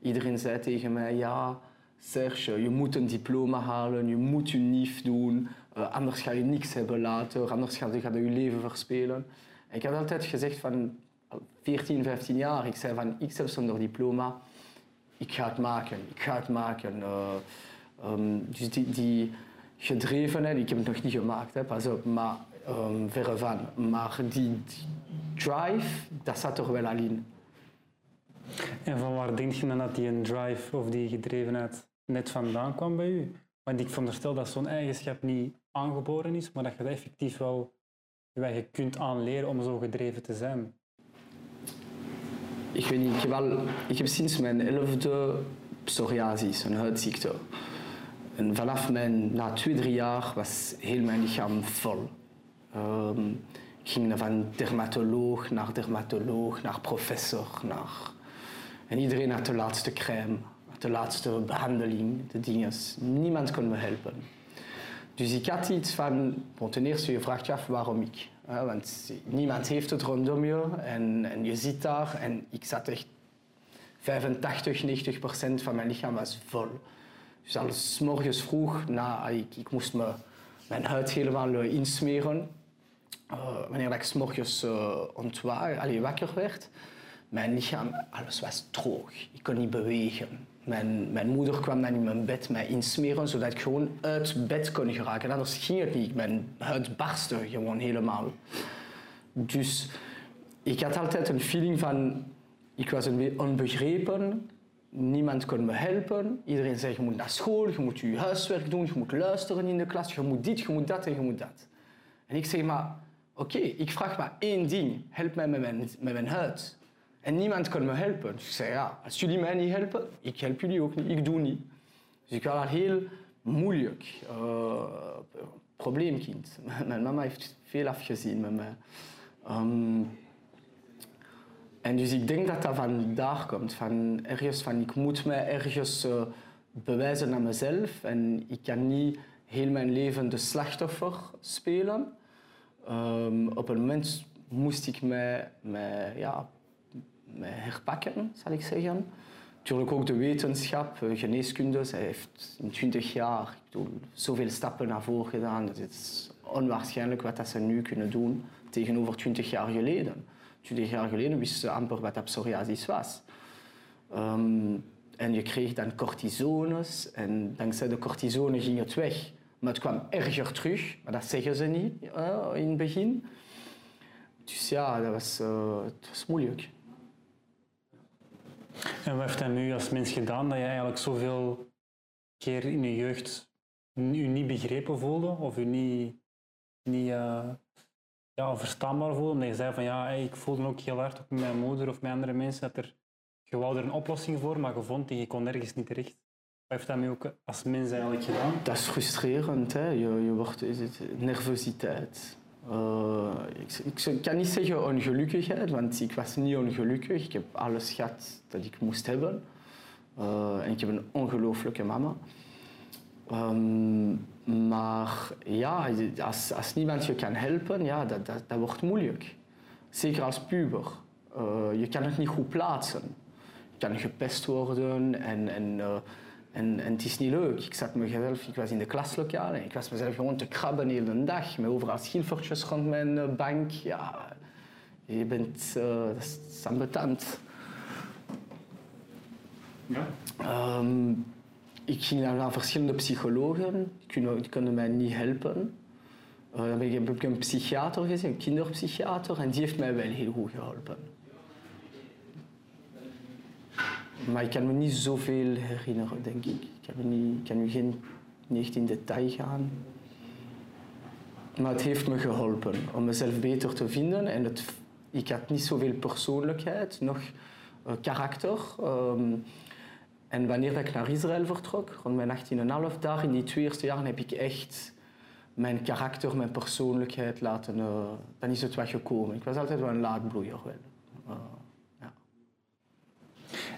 Iedereen zei tegen mij, ja, Serge, je moet een diploma halen, je moet je NIF doen, uh, anders ga je niks hebben later, anders ga je, ga je je leven verspelen. En ik heb altijd gezegd van 14, 15 jaar, ik zei van ik zelf zonder diploma, ik ga het maken, ik ga het maken. Uh, um, dus die, die gedrevenheid, ik heb het nog niet gemaakt, hè, pas op, maar um, verre van. Maar die, drive, dat zat er wel al in. En van waar denk je dan dat die drive of die gedrevenheid net vandaan kwam bij u? Want ik veronderstel dat zo'n eigenschap niet aangeboren is, maar dat je dat effectief wel je kunt aanleren om zo gedreven te zijn. Ik weet niet, ik heb, al, ik heb sinds mijn elfde psoriasis, een huidziekte. En vanaf mijn, na twee, drie jaar was heel mijn lichaam vol. Um, ik ging van dermatoloog naar dermatoloog, naar professor. Naar... En iedereen had de laatste crème, de laatste behandeling, de dingen. Niemand kon me helpen. Dus ik had iets van, bon, ten eerste je vraagt je af waarom ik. Want niemand heeft het rondom je en, en je zit daar en ik zat echt 85, 90 procent van mijn lichaam was vol. Dus al s morgens vroeg, na, ik, ik moest me, mijn huid helemaal uh, insmeren. Uh, wanneer ik s morgens uh, ontwaar, allee, wakker werd, mijn lichaam, alles was droog. Ik kon niet bewegen. Mijn, mijn moeder kwam dan in mijn bed mij insmeren, zodat ik gewoon uit bed kon geraken. Anders ging het niet. Mijn huid barstte gewoon helemaal. Dus ik had altijd een feeling van, ik was een beetje onbegrepen. Niemand kon me helpen. Iedereen zei, je moet naar school, je moet je huiswerk doen, je moet luisteren in de klas, je moet dit, je moet dat en je moet dat. En ik zeg, maar oké, ik vraag maar één ding. Help mij met mijn, met mijn huid. En niemand kon me helpen. Dus ik zei, ja, als jullie mij niet helpen, ik help jullie ook niet, ik doe niet. Dus ik was al heel moeilijk. Uh, probleemkind. [laughs] Mijn mama heeft veel afgezien met mij. Um, en dus ik denk dat dat van daar komt. Van ergens van, ik moet mij ergens uh, bewijzen aan mezelf. En ik kan niet heel mijn leven de slachtoffer spelen. Um, op een moment moest ik mij, ja, herpakken, zal ik zeggen. Natuurlijk ook de wetenschap, geneeskunde. Zij heeft in 20 jaar ik bedoel, zoveel stappen naar voren gedaan. Het is onwaarschijnlijk wat dat ze nu kunnen doen tegenover 20 jaar geleden. 20 jaar geleden wisten ze amper wat psoriasis was. Um, en je kreeg dan cortisones en dankzij de cortisone ging het weg. Maar het kwam erger terug, maar dat zeggen ze niet uh, in het begin. Dus ja, dat was, het was moeilijk. En wat heeft dat nu als mens gedaan dat je eigenlijk zoveel keer in je jeugd je niet begrepen voelde of je niet, niet uh, ja, verstaanbaar voelde? Omdat je zei van ja, ik voelde ook heel hard, met mijn moeder of met andere mensen, dat er, je er een oplossing voor, maar je vond die je kon nergens niet terecht. Heeft dat nu ook als mens eigenlijk gedaan? Dat is frustrerend. Hè? Je, je wordt, nervositeit. Uh, ik, ik, kan niet zeggen ongelukkigheid, want ik was niet ongelukkig. Ik heb alles gehad dat ik moest hebben. Uh, en ik heb een ongelooflijke mama. Um, maar ja, als, als niemand je kan helpen, ja, dat, dat, dat wordt moeilijk. Zeker als puber. Uh, je kan het niet goed plaatsen. Je kan gepest worden en, en en, en, het is niet leuk. Ik zat mezelf, ik was in de klaslokaal en ik was mezelf gewoon te krabben de hele dag. Met overal schilfertjes rond mijn eh, bank. Ja, je bent, uh, dat is ambetant. Ja. Um, ik ging dan naar verschillende psychologen. Die konden mij niet helpen. Uh, dan heb ik een psychiater gezien, een kinderpsychiater, en die heeft mij wel heel goed geholpen. Maar ik kan me niet zoveel herinneren, denk ik. Ik kan, niet, ik kan geen, niet in detail gaan. Maar het heeft me geholpen om mezelf beter te vinden. En het, ik had niet zoveel persoonlijkheid, nog uh, karakter. Um, en wanneer ik naar Israël vertrok, rond mijn 18,5, daar in die twee eerste jaren heb ik echt mijn karakter, mijn persoonlijkheid laten... Uh, dan is het wat gekomen. Ik was altijd wel een laadbloeier. Wel. Uh,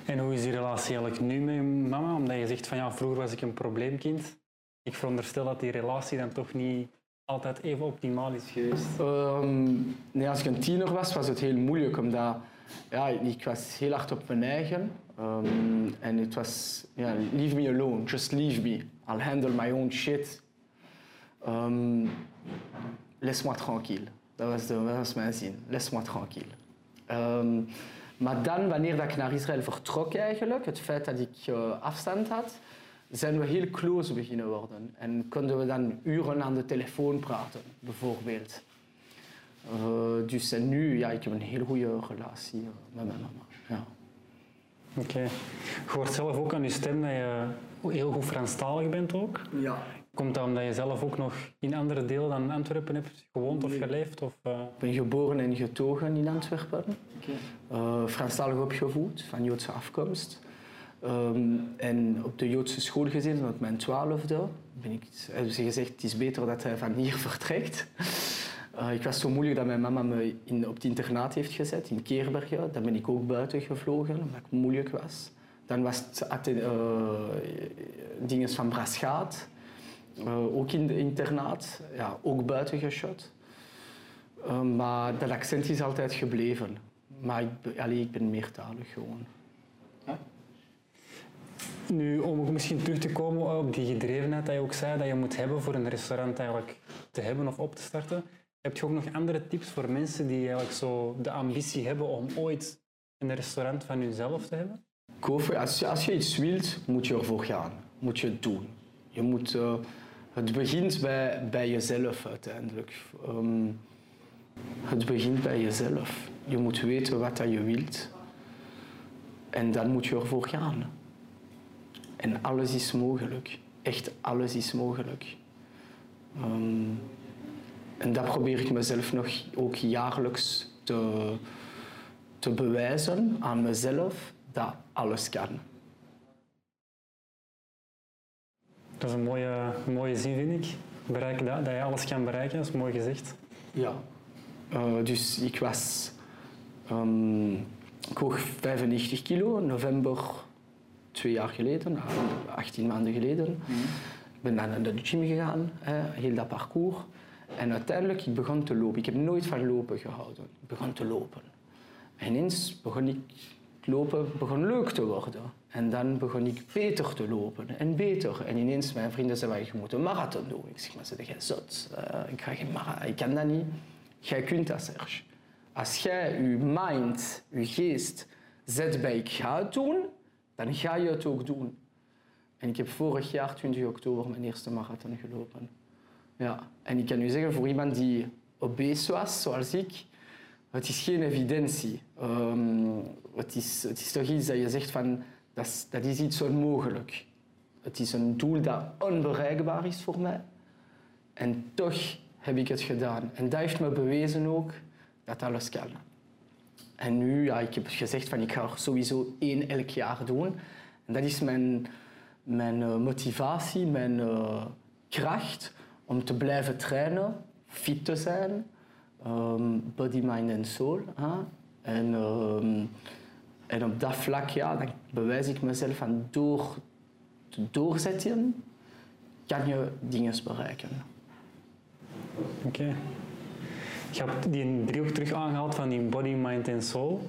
en hoe is die relatie eigenlijk nu met mama? Omdat je zegt van ja, vroeger was ik een probleemkind. Ik veronderstel dat die relatie dan toch niet altijd even optimaal is geweest. Um, nee, als ik een tiener was, was het heel moeilijk. Omdat ja, ik was heel hard op mijn eigen. Um, en het was, ja, leave me alone, just leave me. I'll handle my own shit. Um, Laisse-moi tranquille. Dat was, dat was mijn zin. Laisse-moi tranquille. Maar dan, wanneer ik naar Israël vertrok eigenlijk, het feit dat ik uh, afstand had, zijn we heel close beginnen worden. En konden we dan uren aan de telefoon praten, bijvoorbeeld. Uh, dus en nu, ja, ik heb een heel goede relatie uh, met mijn mama. Ja. Oké. Okay. Je hoort zelf ook aan je stem dat je heel goed Franstalig bent ook. Ja. Komt dat omdat je zelf ook nog in andere delen dan Antwerpen hebt gewoond of geleefd? Of, uh... Ik ben geboren en getogen in Antwerpen. Okay. Uh, Franstalig opgevoed, van Joodse afkomst. Um, en op de Joodse school gezeten, op mijn twaalfde. Ben ik, hebben ze gezegd, het is beter dat hij van hier [laughs] vertrekt. Uh, ik was zo moeilijk dat mijn mama me in, op het internaat heeft gezet, in Keerbergen. Dan ben ik ook buiten gevlogen, omdat ik moeilijk was. Dan was het uh, dingen van Braschaat. Uh, ook in de internaat, ja, ook buiten geschot. Uh, maar dat accent is altijd gebleven. Maar ik, allee, ik ben meertalig gewoon. Nu, om misschien terug te komen op die gedrevenheid dat je ook zei dat je moet hebben voor een restaurant eigenlijk te hebben of op te starten. Heb je ook nog andere tips voor mensen die eigenlijk zo de ambitie hebben om ooit een restaurant van hunzelf te hebben? Als je, als je iets wilt, moet je ervoor gaan. Moet je het doen. Je moet, uh, het begint bij, bij jezelf uiteindelijk. Um, het begint bij jezelf. Je moet weten wat dat je wilt. En dan moet je ervoor gaan. En alles is mogelijk. Echt alles is mogelijk. Um, en dat probeer ik mezelf nog ook jaarlijks te, te bewijzen aan mezelf dat alles kan. Dat is een mooie, mooie zin, vind ik. Bereik dat, dat je alles kan bereiken, dat is mooi gezegd. Ja. Uh, dus ik was... Um, ik woog 95 kilo, november twee jaar geleden, 18 maanden geleden. Ik ben naar de gym gegaan, hè, heel dat parcours. En uiteindelijk, ik begon te lopen. Ik heb nooit van lopen gehouden. Ik begon te lopen. En ineens begon ik lopen begon leuk te worden. En dan begon ik beter te lopen en beter. En ineens mijn vrienden zeiden, je moet een marathon doen. Ik zeg, maar zeg jij zot? Uh, ik, ga geen marathon. ik kan dat niet. Jij kunt dat, Serge. Als jij je mind, je geest zet bij ik ga het doen, dan ga je het ook doen. En ik heb vorig jaar, 20 oktober, mijn eerste marathon gelopen. Ja. En ik kan u zeggen, voor iemand die obese was, zoals ik, het is geen evidentie. Um, het, is, het toch iets dat je zegt van, dat is, dat is iets onmogelijk. Het is een doel dat onbereikbaar is voor mij. En toch heb ik het gedaan. En dat heeft me bewezen ook dat alles kan. En nu, ja, ik heb gezegd van ik ga er sowieso één elk jaar doen. En dat is mijn, mijn uh, motivatie, mijn uh, kracht om te blijven trainen, fit te zijn, um, body, mind en soul. Hè? En, um, en op dat vlak ja, dan bewijs ik mezelf van door te doorzetten, kan je dingen bereiken. Oké. Okay. Je hebt die driehoek terug aangehaald van die body, mind en soul.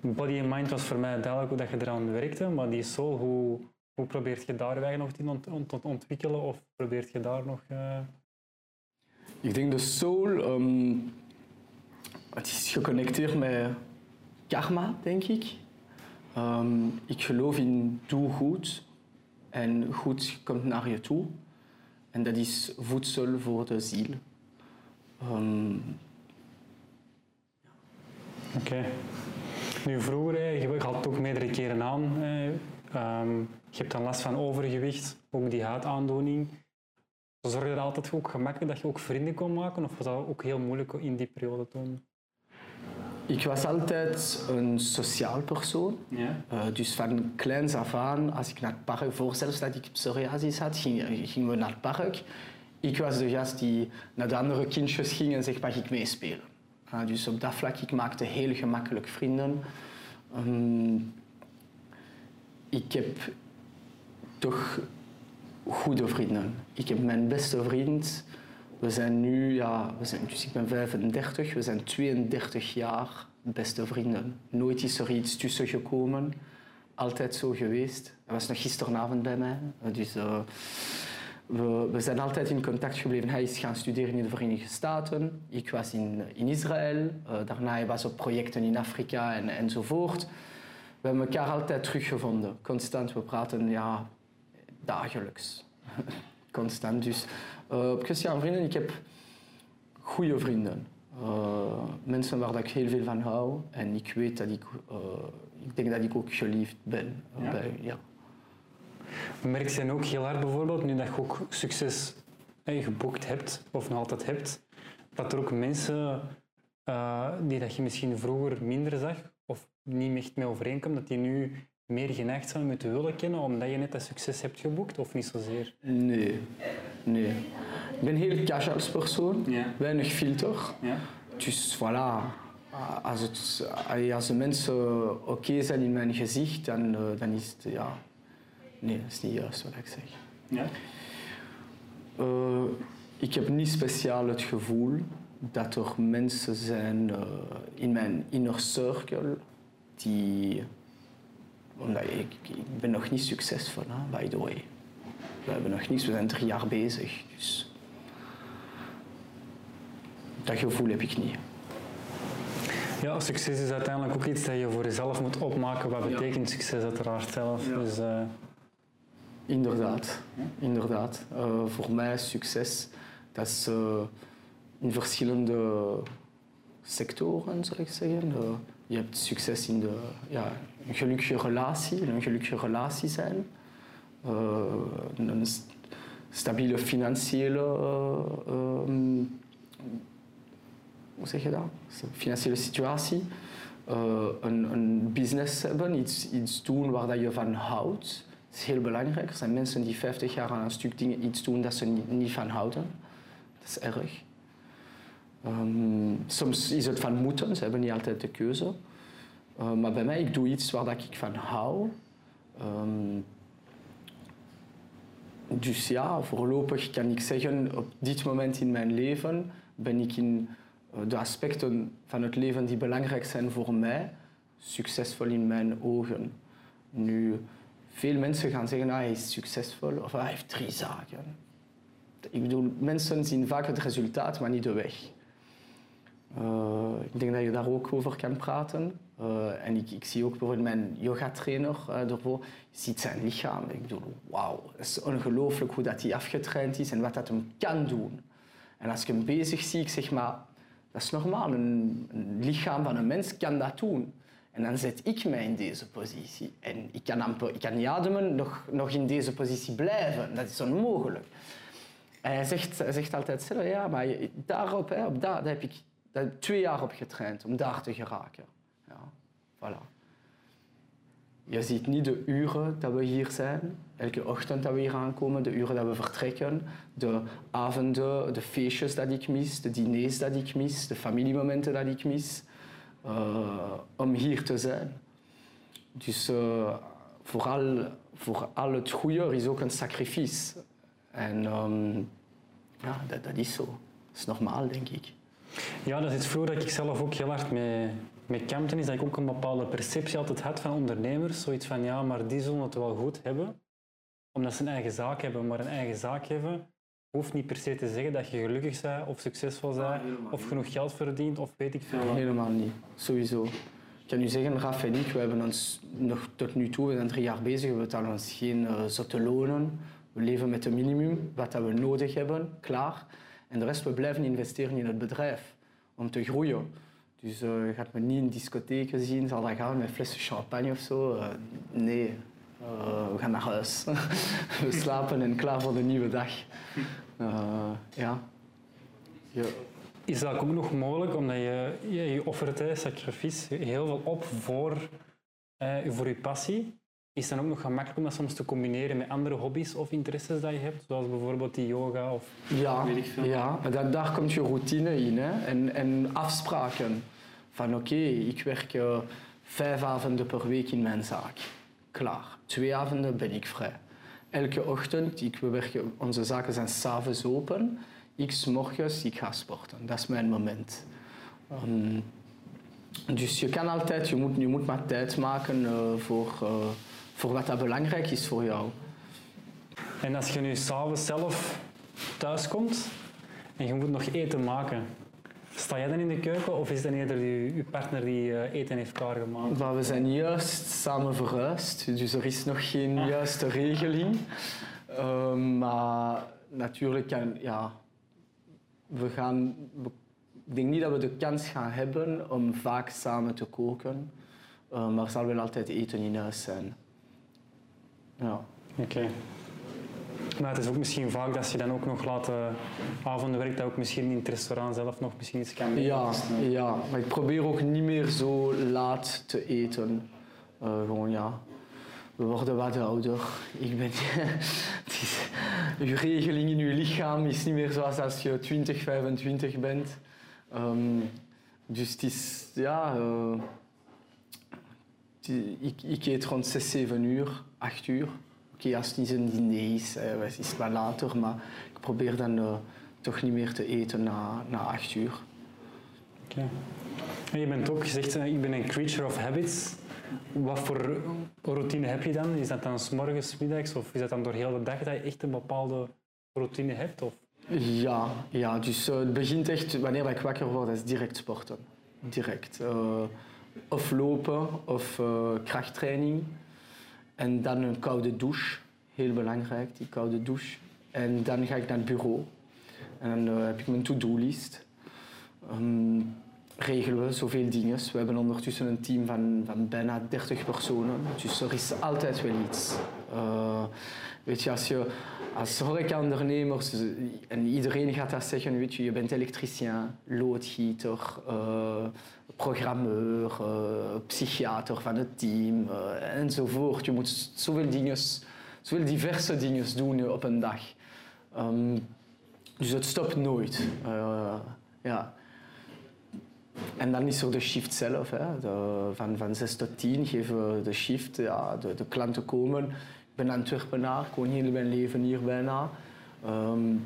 Body en mind was voor mij duidelijk hoe dat je eraan werkte, maar die soul, hoe, hoe probeert je daar nog in ont ont ontwikkelen of probeert je daar nog... Uh... Ik denk de soul, um, het is geconnecteerd met karma, denk ik. Um, ik geloof in doe goed en goed komt naar je toe. En dat is voedsel voor de ziel. Um... Oké. Nu vroeger, je had het ook meerdere keren aan. Je hebt dan last van overgewicht, ook die huidaandoening. Zorg je er altijd ook gemakkelijk dat je ook vrienden kon maken? Of was dat ook heel moeilijk in die periode toen? Ik was altijd een sociaal persoon. Ja. Uh, dus van kleins af aan, als ik naar het park, voor zelfs dat ik psoriasis had, gingen ging we naar het park. Ik was de gast die naar de andere kindjes ging en zegt, mag ik meespelen? Uh, dus op dat vlak, ik maakte heel gemakkelijk vrienden. Um, ik heb toch goede vrienden. Ik heb mijn beste vriend. We zijn nu, ja, we zijn, dus ik ben 35, we zijn 32 jaar beste vrienden. Nooit is er iets tussen gekomen. Altijd zo geweest. Hij was nog gisteravond bij mij. Dus uh, we, we, zijn altijd in contact gebleven. Hij is gaan studeren in de Verenigde Staten. Ik was in, in Israël. Uh, daarna was op projecten in Afrika en, enzovoort. We hebben elkaar altijd teruggevonden. Constant, we praten ja, dagelijks. [laughs] Constant. Dus uh, aan vrienden, ik heb goede vrienden. Uh, mensen waar ik heel veel van hou. En ik weet dat ik, uh, ik denk dat ik ook geliefd ben. Ja. Bij, ja. Merk je dan ook heel hard bijvoorbeeld, nu dat je ook succes geboekt hebt, of nog altijd hebt, dat er ook mensen die dat je misschien vroeger minder zag, of niet echt mee overeenkomt, dat die nu meer geneigd zijn met te willen kennen omdat je net dat succes hebt geboekt of niet zozeer? Nee, nee. Ik ben heel cash als persoon, ja. weinig filter. Ja. Dus voilà, als, het, als de mensen oké okay zijn in mijn gezicht, dan, eh, dan is het ja. Nee, dat is niet juist wat ik zeg. Ja? Uh, ik heb niet speciaal het gevoel dat er mensen zijn uh, in mijn inner circle die Omdat ik, ik ben nog niet succesvol, hè, by the way. We hebben nog niets, we zijn drie jaar bezig. Dus dat gevoel heb ik niet. Ja, succes is uiteindelijk ook iets dat je voor jezelf moet opmaken. Wat betekent succes uiteraard zelf? Dus, uh... Inderdaad, inderdaad. Uh, voor mij is succes, dat is uh, in verschillende sectoren, zou ik zeggen. Je hebt succes in de, ja, een gelukkige relatie, een gelukkige relatie zijn. een stabiele financiële um, hoe zeg je dat? Financiële situatie. Een, een, business hebben, iets, iets doen waar dat je van houdt. Dat is heel belangrijk. Er zijn mensen die 50 jaar aan een stuk dingen iets doen dat ze niet, niet van houden. Dat is erg. Um, soms is het van moeten, ze hebben niet altijd de keuze. Uh, maar bij mij, ik doe iets waar dat ik van hou. Um, dus ja, voorlopig kan ik zeggen, op dit moment in mijn leven ben ik in eh, de aspecten van het leven die belangrijk zijn voor mij, succesvol in mijn ogen. Nu, veel mensen gaan zeggen, ah, hij is succesvol of hij heeft drie zaken. Ik bedoel, mensen zien vaak het resultaat, maar niet de weg. Uh, ik denk dat je daar ook over kan praten. Uh, en ik, ik, zie ook bijvoorbeeld mijn yogatrainer uh, ervoor. Je ziet zijn lichaam. Ik bedoel, wauw, het is ongelooflijk hoe dat hij afgetraind is en wat dat hem kan doen. En als ik hem bezig zie, ik zeg maar, dat is normaal. Een, lichaam van een mens kan dat doen. En dan zet ik mij in deze positie. En ik kan, amper, ik kan niet ademen, nog, nog in deze positie blijven. Dat is onmogelijk. En hij zegt, hij zegt altijd, ja, maar daarop, hè, op dat, daar heb twee jaar op getraind om daar te geraken. Ja, voilà. Je ziet niet de uren dat we hier zijn, elke ochtend dat we hier aankomen, de uren dat we vertrekken, de avonden, de feestjes dat ik mis, de diners dat ik mis, de familiemomenten dat ik mis, uh, om hier te zijn. Dus uh, vooral voor al het goede is ook een sacrifice. En um, ja, dat, dat is zo. Dat is normaal, denk ik. Ja, dat is iets vroeger dat ik zelf ook heel hard mee, kampte, is dat ik ook een bepaalde perceptie altijd had van ondernemers. Zoiets van, ja, maar die zullen het wel goed hebben, omdat ze een eigen zaak hebben. Maar een eigen zaak hebben hoeft niet per se te zeggen dat je gelukkig bent of succesvol bent ah, of genoeg geld verdient of weet ik veel. Helemaal niet, sowieso. Ik kan u zeggen, Raf en ik, we hebben ons nog tot nu toe, we zijn drie jaar bezig, we betalen ons geen uh, zotte lonen. We leven met een minimum, wat dat we nodig hebben, klaar. En de rest, we blijven investeren in het bedrijf om te groeien. Dus uh, je gaat me niet in discotheken zien, zal dat gaan met flessen champagne of zo. Uh, nee, uh, we gaan naar huis. [laughs] we slapen en klaar voor de nieuwe dag. ja. Is dat ook nog mogelijk, omdat je, je, offert sacrifice heel veel op voor, voor je passie? Is het dan ook nog gemakkelijk om dat soms te combineren met andere hobby's of interesses dat je hebt? Zoals bijvoorbeeld die yoga of ja, weet ik veel. Ja, maar daar komt je routine in hè? En, en afspraken. Van oké, ik werk uh, vijf avonden per week in mijn zaak. Klaar. Twee avonden ben ik vrij. Elke ochtend, ik, we werken, onze zaken zijn s'avonds open. Ik morgens, ik ga sporten. Dat is mijn moment. Um, dus je kan altijd, je moet, je moet maar tijd maken uh, voor... Uh, voor wat dat belangrijk is voor jou. En als je nu s'avonds zelf thuis komt en je moet nog eten maken, sta jij dan in de keuken of is het eerder je partner die eh, eten heeft klaargemaakt? Maar we zijn juist samen verhuisd, dus er is nog geen ah. juiste regeling. Ehm, maar natuurlijk kan, ja, we gaan, ik denk niet dat we de kans gaan hebben om vaak samen te koken, uh, maar er zal wel altijd eten in huis zijn. Ja. Oké. Maar het is ook misschien vaak dat je dan ook nog laat avonden werkt, dat ook misschien in het restaurant zelf nog misschien iets kan Ja, ja, maar ik probeer ook niet meer zo laat te eten. Uh, gewoon ja, we worden wat ouder. Ik ben, [laughs] je regeling in je lichaam is niet meer zoals als je 20, 25 bent. Um, dus het is, ja, uh, ik, ik eet rond 6, 7 uur, 8 uur. Oké, okay, als het niet een diner is, eh, is het wel later, maar ik probeer dan uh, toch niet meer te eten na, na 8 uur. Oké. Okay. Je bent ook gezegd, uh, ik ben een creature of habits. Wat voor routine heb je dan? Is dat dan s morgens, middags of is dat dan door heel de dag dat je echt een bepaalde routine hebt? Of? Ja, ja, dus uh, het begint echt wanneer ik wakker word, is direct sporten. Direct. Uh, of lopen of uh, krachttraining. En dan een koude douche. Heel belangrijk, die koude douche. En dan ga ik naar het bureau. En dan heb ik mijn to-do-list. Um, regelen we zoveel dingen. We hebben ondertussen een team van, van bijna 30 personen. Dus er is altijd wel iets. Uh, weet je, als je als en iedereen gaat dat zeggen, weet je, je bent elektricien, loodgieter, programmeur, uh, psychiater van het team uh, enzovoort. Je moet zoveel dingen, zoveel diverse dingen doen op een dag. Um, dus het stopt nooit. ja. En dan is er de shift zelf. Hè. Van, van 6 tot 10 geven we de shift. Ja, de, klanten komen. Ik ben Antwerpenaar, ik woon heel mijn leven hier bijna. Um,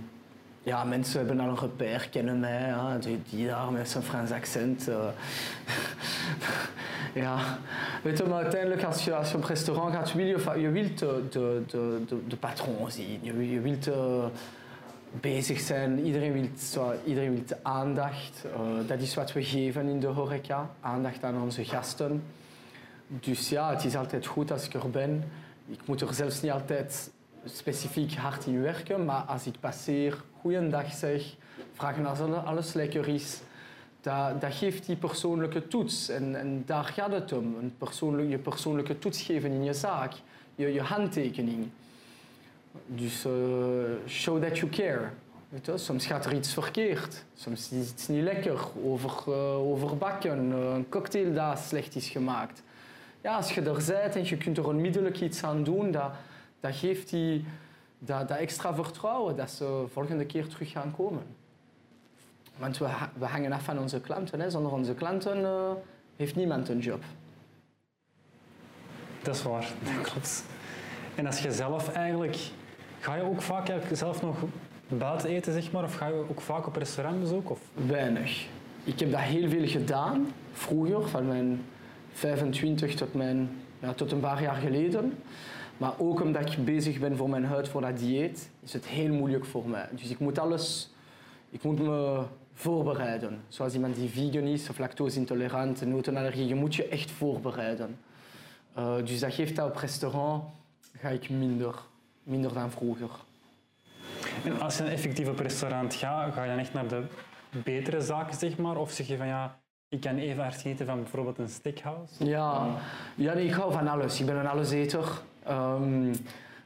ja, mensen hebben al een repère, kennen mij. Hè. Die, die daar met zijn Frans accent. Uh. [laughs] ja, weet je, maar uiteindelijk als je, op restaurant gaat, wil je, wilt de, de, de, de, patroon zien. Je, wilt... Bezig zijn. Iedereen wil, iedereen wil aandacht. Uh, dat is wat we geven in de horeca. Aandacht aan onze gasten. Dus ja, het is altijd goed als ik er ben. Ik moet er zelfs niet altijd specifiek hard in werken, maar als ik passeer, goeiedag zeg, vragen als alles lekker is, dat, dat geeft die persoonlijke toets. En, en daar gaat het om. Een persoonlijk, je persoonlijke toets geven in je zaak, je, je handtekening. Dus uh, show that you care. Weet soms gaat er iets verkeerd. Soms is iets niet lekker. Over, uh, overbakken, uh, een cocktail dat slecht is gemaakt. Ja, als je er bent en je kunt er onmiddellijk iets aan doen, dat, dat geeft die, dat, dat extra vertrouwen dat ze volgende keer terug gaan komen. Want we, we hangen af van onze klanten. Hè. Zonder onze klanten heeft niemand een job. Dat is waar, [laughs] dat klopt. En als je zelf eigenlijk Ga je ook vaak zelf nog buiten eten, zeg maar? Of ga je ook vaak op restaurantbezoek? Of? Weinig. Ik heb dat heel veel gedaan, vroeger, van mijn 25 tot, mijn, ja, tot een paar jaar geleden. Maar ook omdat ik bezig ben voor mijn huid, voor dat dieet, is het heel moeilijk voor mij. Dus ik moet alles, ik moet me voorbereiden. Zoals iemand die vegan is of lactose-intolerant, notenallergie, je moet je echt voorbereiden. Uh, dus dat geeft dat op restaurant, ga ik minder minder dan vroeger. En als je effectief op restaurant gaat, ga je dan echt naar de betere zaken, zeg maar? Of zeg je van ja, ik kan even hard genieten van bijvoorbeeld een steakhouse? Ja, ja nee, ik hou van alles. Ik ben een alleseter.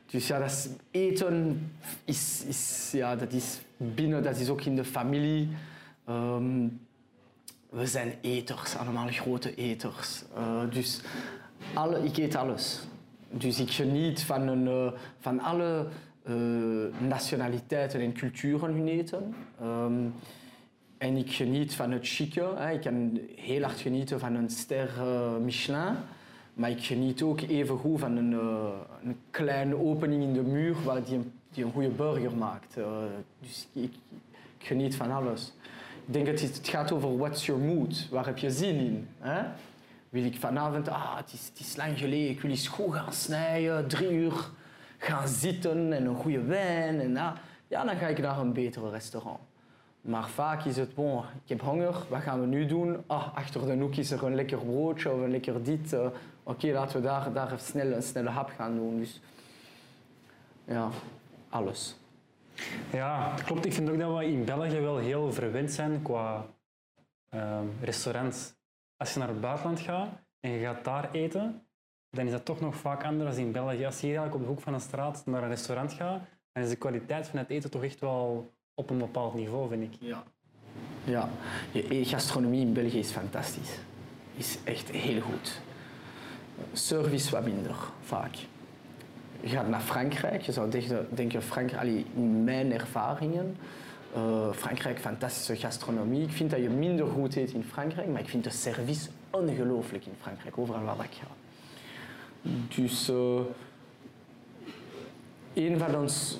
Dus ja, dat eten is, is, ja, dat is binnen, dat is ook in de familie. Um, we zijn eters, allemaal grote eters. Uh, dus alle, ik eet alles. Dus ik geniet van, een, uh, van alle uh, nationaliteiten en culturen hun eten. Um, en ik geniet van het chique. Hè. Ik kan heel hard genieten van een ster Michelin. Maar ik geniet ook even goed van een, een kleine opening in de muur waar die een, die een goede burger maakt. dus ik, geniet van alles. Ik denk dat het, gaat over what's your mood. Waar heb je zin in? Hè? wil ik vanavond, ah, het is, lang geleden, ik wil eens goed gaan snijden, drie uur gaan zitten en een goede wijn. En, ja, dan ga ik naar een betere restaurant. Maar vaak is het, bon, ik heb honger, wat gaan we nu doen? Ah, achter de hoek is er een lekker broodje of een lekker dit. Uh, Oké, okay, laten we daar, daar even snel een snelle hap gaan doen. Dus ja, alles. Ja, klopt. Ik vind ook dat we in België wel heel verwend zijn qua uh, restaurants als je naar het buitenland gaat en je gaat daar eten, dan is dat toch nog vaak anders dan in België. Als je hier eigenlijk op de hoek van een straat naar een restaurant gaat, dan is de kwaliteit van het eten toch echt wel op een bepaald niveau, vind ik. Ja. Ja, je gastronomie in België is fantastisch. Is echt heel goed. Service wat minder, vaak. Je gaat naar Frankrijk, je zou denken, Frankrijk, in mijn ervaringen, uh, Frankrijk, fantastische gastronomie. Ik vind dat je minder goed eet in Frankrijk, maar ik vind de service ongelooflijk in Frankrijk, overal waar ik ga. Dus uh, een van ons,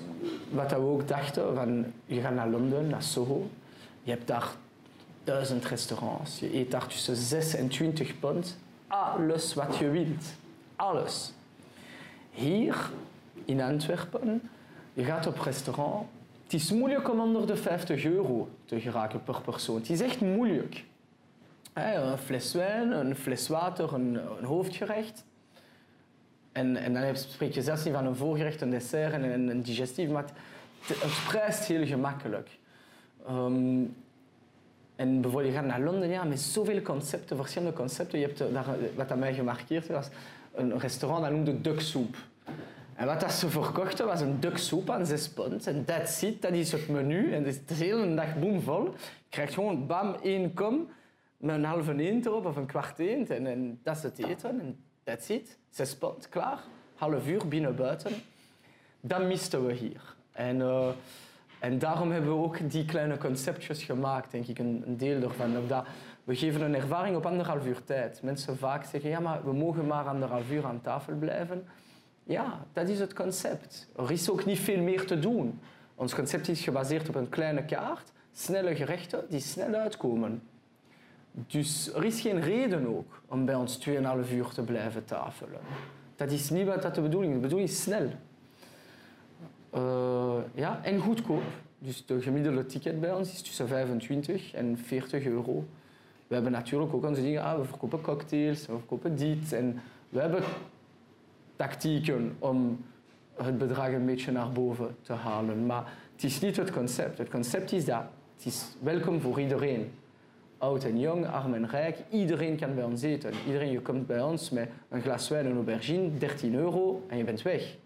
wat we ook dachten, van, je gaat naar Londen, naar Soho, je hebt daar duizend restaurants, je eet daar tussen 6 en 20 pond alles wat je wilt. Alles. Hier in Antwerpen, je gaat op restaurant. Het is moeilijk om onder de 50 euro te geraken per persoon. Het is echt moeilijk. Een fles wijn, een fles water, een, hoofdgerecht. En, en dan spreek je zelfs niet van een voorgerecht, een dessert en een, digestief, maar het, prijst heel gemakkelijk. Um, en bijvoorbeeld, je gaat naar Londen ja, met zoveel concepten, verschillende concepten. Je hebt daar, wat aan mij gemarkeerd was, een restaurant dat noemde Ducksoep. En wat dat ze verkochten was een ducksoep aan zes pond. En that's it, dat is het menu. En het is de hele dag boomvol. Je krijgt gewoon bam, één kom met een halve eend erop of een kwart eend. En, en dat is het eten. En that's it. Zes pond, klaar. Half uur binnen buiten. Dat misten we hier. En, uh, en daarom hebben we ook die kleine conceptjes gemaakt, denk ik, een, deel ervan. Dat we geven een ervaring op anderhalf uur tijd. Mensen vaak zeggen, ja, maar we mogen maar anderhalf uur aan tafel blijven. Ja, dat is het concept. Er is ook niet veel meer te doen. Ons concept is gebaseerd op een kleine kaart, snelle gerechten die snel uitkomen. Dus er is geen reden ook om bij ons 2,5 uur te blijven tafelen. Dat is niet wat dat de bedoeling is. De bedoeling is snel. Uh, ja, en goedkoop. Dus de gemiddelde ticket bij ons is tussen 25 en 40 euro. We hebben natuurlijk ook onze dingen, ah, we verkopen cocktails, we verkopen dit. En we hebben tactieken om het bedrag een beetje naar boven te halen. Maar het is niet het concept. Het concept is dat het is welkom voor iedereen. Oud en jong, arm en rijk, iedereen kan bij ons eten. Iedereen, je komt bij ons met een glas wijn en aubergine, 13 euro en je bent weg.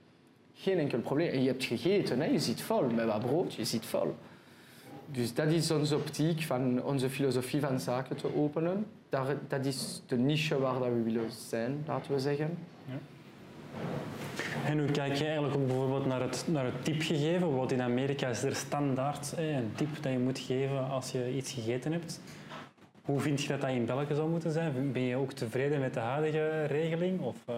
Geen enkel probleem. En je hebt gegeten, hè? je zit vol met wat brood, je zit vol. Dus dat is onze optiek van onze filosofie van zaken te openen. dat is de niche waar we willen zijn, laten we zeggen. Ja. En hoe kijk je eigenlijk ook bijvoorbeeld naar het, naar het tipgegeven? Bijvoorbeeld in Amerika is er standaard een tip dat je moet geven als je iets gegeten hebt. Hoe vind je dat dat in België zou moeten zijn? Ben je ook tevreden met de huidige regeling? Of, uh...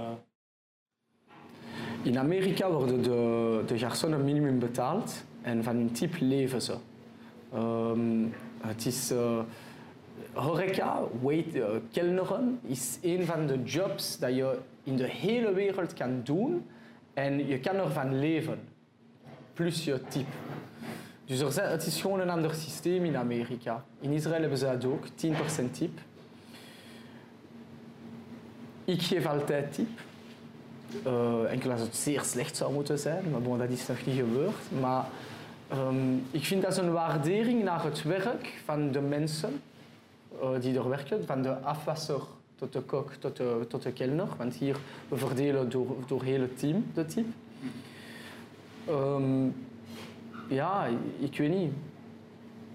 In Amerika worden de, de minimum betaald en van hun tip leven ze. Um, het is... Uh, horeca, wait, uh, is een van de jobs dat je in de hele wereld kan doen en je kan ervan leven. Plus je tip. Dus er zijn, het is gewoon een ander systeem in Amerika. In Israël hebben ze dat ook, 10% tip. Ik geef altijd tip. Uh, enkel als het zeer slecht zou moeten zijn, maar dat is nog niet gebeurd. Maar um, ik vind dat een waardering naar het werk van de mensen uh, die er werken, van de afwasser tot de kok, tot de, tot. Want hier, we verdelen door, door het hele team de tip. Um, ja, ik weet niet.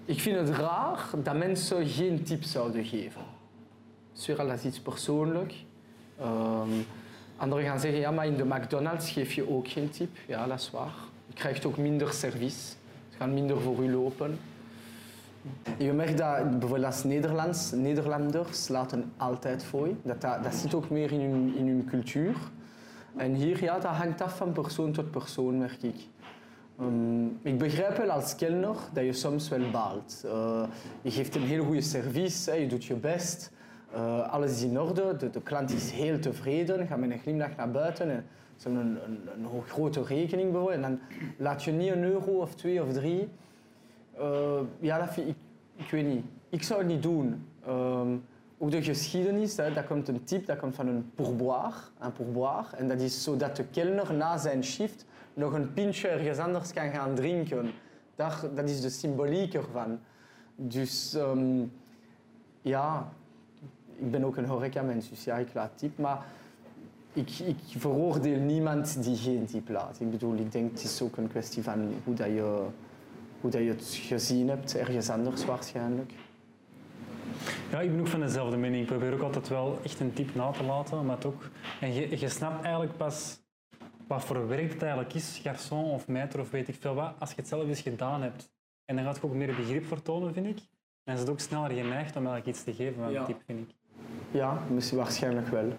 Ik vind het raar dat mensen geen tip zouden geven. Zowel dat is iets persoonlijk. Um, anderen gaan zeggen, ja, maar in de McDonald's geef je ook geen tip. Ja, dat is waar. Je krijgt ook minder service. Ze gaan minder voor u lopen. Je merkt dat bijvoorbeeld als Nederlands, Nederlanders laten altijd fooi. Dat, dat, zit ook meer in hun, in hun cultuur. En hier, ja, dat hangt af van persoon tot persoon, merk ik. Um, ik begrijp wel als kelner dat je soms wel baalt. Uh, je geeft een heel goede service, hè, je doet je best. Uh, alles is in orde, de, de, klant is heel tevreden, gaat met een glimlach naar buiten. En ze hebben een, een, grote rekening bijvoorbeeld. En dan laat je niet een euro of twee of drie uh, ja, dat ik, ik weet niet. Ik zou het niet doen. Um, ook de geschiedenis, hè, dat komt een tip, dat komt van een pourboire, een pourboire. En dat is zodat de kelner na zijn shift nog een pintje ergens anders kan gaan drinken. Dat is de symboliek ervan. Dus um, ja, ik ben ook een horecamens, dus ja, ik laat tip. Maar ik, ik veroordeel niemand die geen tip laat. Ik bedoel, ik denk het is ook een kwestie van hoe dat je hoe dat je het gezien hebt, ergens anders waarschijnlijk. Ja, ik ben ook van dezelfde mening. Ik probeer ook altijd wel echt een tip na te laten. Maar ook, en je, je snapt eigenlijk pas wat voor werk het eigenlijk is, garçon of meter of weet ik veel wat, als je het zelf eens gedaan hebt. En dan gaat je ook meer begrip vertonen, vind ik. En is het ook sneller geneigd om eigenlijk iets te geven van een tip, vind ik. Ja, misschien waarschijnlijk wel.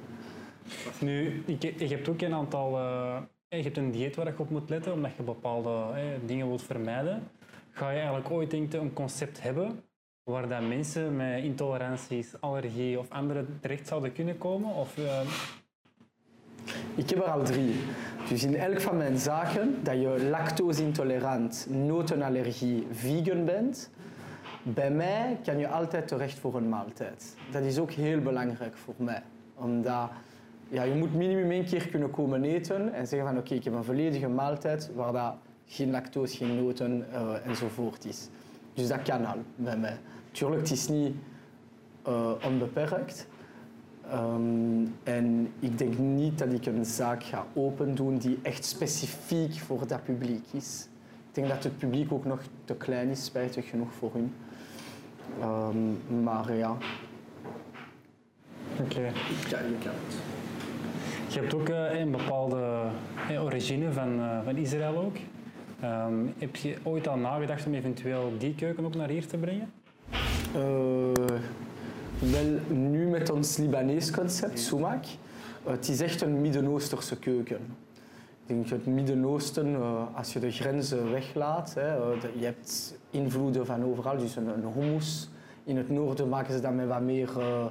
Nu, je, je hebt ook een aantal... Uh, je hebt een dieet waar je op moet letten, omdat je bepaalde dingen wilt vermijden ga je eigenlijk ooit denk een concept hebben waar dat mensen met intoleranties, allergie of andere terecht zouden kunnen komen? Of, uh... Ik heb er al drie. Dus in elk van mijn zaken, dat je lactose-intolerant, notenallergie, vegan bent, bij mij kan je altijd terecht voor een maaltijd. Dat is ook heel belangrijk voor mij. Omdat ja, je moet minimum één keer kunnen komen eten en zeggen van oké, ik heb een volledige maaltijd waar dat geen lactose, geen noten uh, enzovoort is. Dus dat kan al bij mij. Tuurlijk, het is niet uh, onbeperkt. Um, en ik denk niet dat ik een zaak ga open doen die echt specifiek voor dat publiek is. Ik denk dat het publiek ook nog te klein is, spijtig genoeg voor hun. Um, maar ja. Oké. Okay. Ja, je kan het. Je hebt ook uh, een bepaalde uh, origine van, uh, van Israël ook. Um, heb je ooit al nagedacht om eventueel die keuken ook naar hier te brengen? wel, nu met ons Libanees concept, Sumac. het is echt een Midden-Oosterse keuken. Denk het Midden-Oosten, als je de grenzen weglaat, hè, je hebt invloeden van overal, dus een, een hummus. In het noorden maken ze dat met wat meer uh,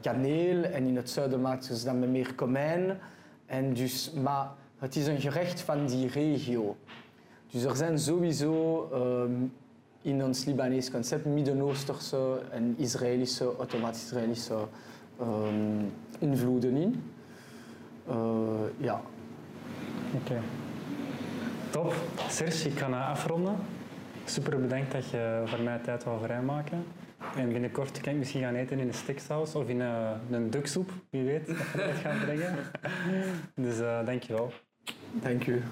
kaneel en in het zuiden maken ze dat met meer komijn. En dus, maar het is een gerecht van die regio. Dus er zijn sowieso um, in ons Libanees concept Midden-Oosterse en Israëlische, automatisch-Israëlische um, invloeden in. Ja. Oké. Okay. Top. Serge, ik ga afronden. Super bedankt dat je voor mij tijd wil vrijmaken. En binnenkort kan ik misschien gaan eten in een stiksaus of in een, een duksoep. Wie weet dat gaan brengen. [laughs] Dus uh, dankjewel. Dank u.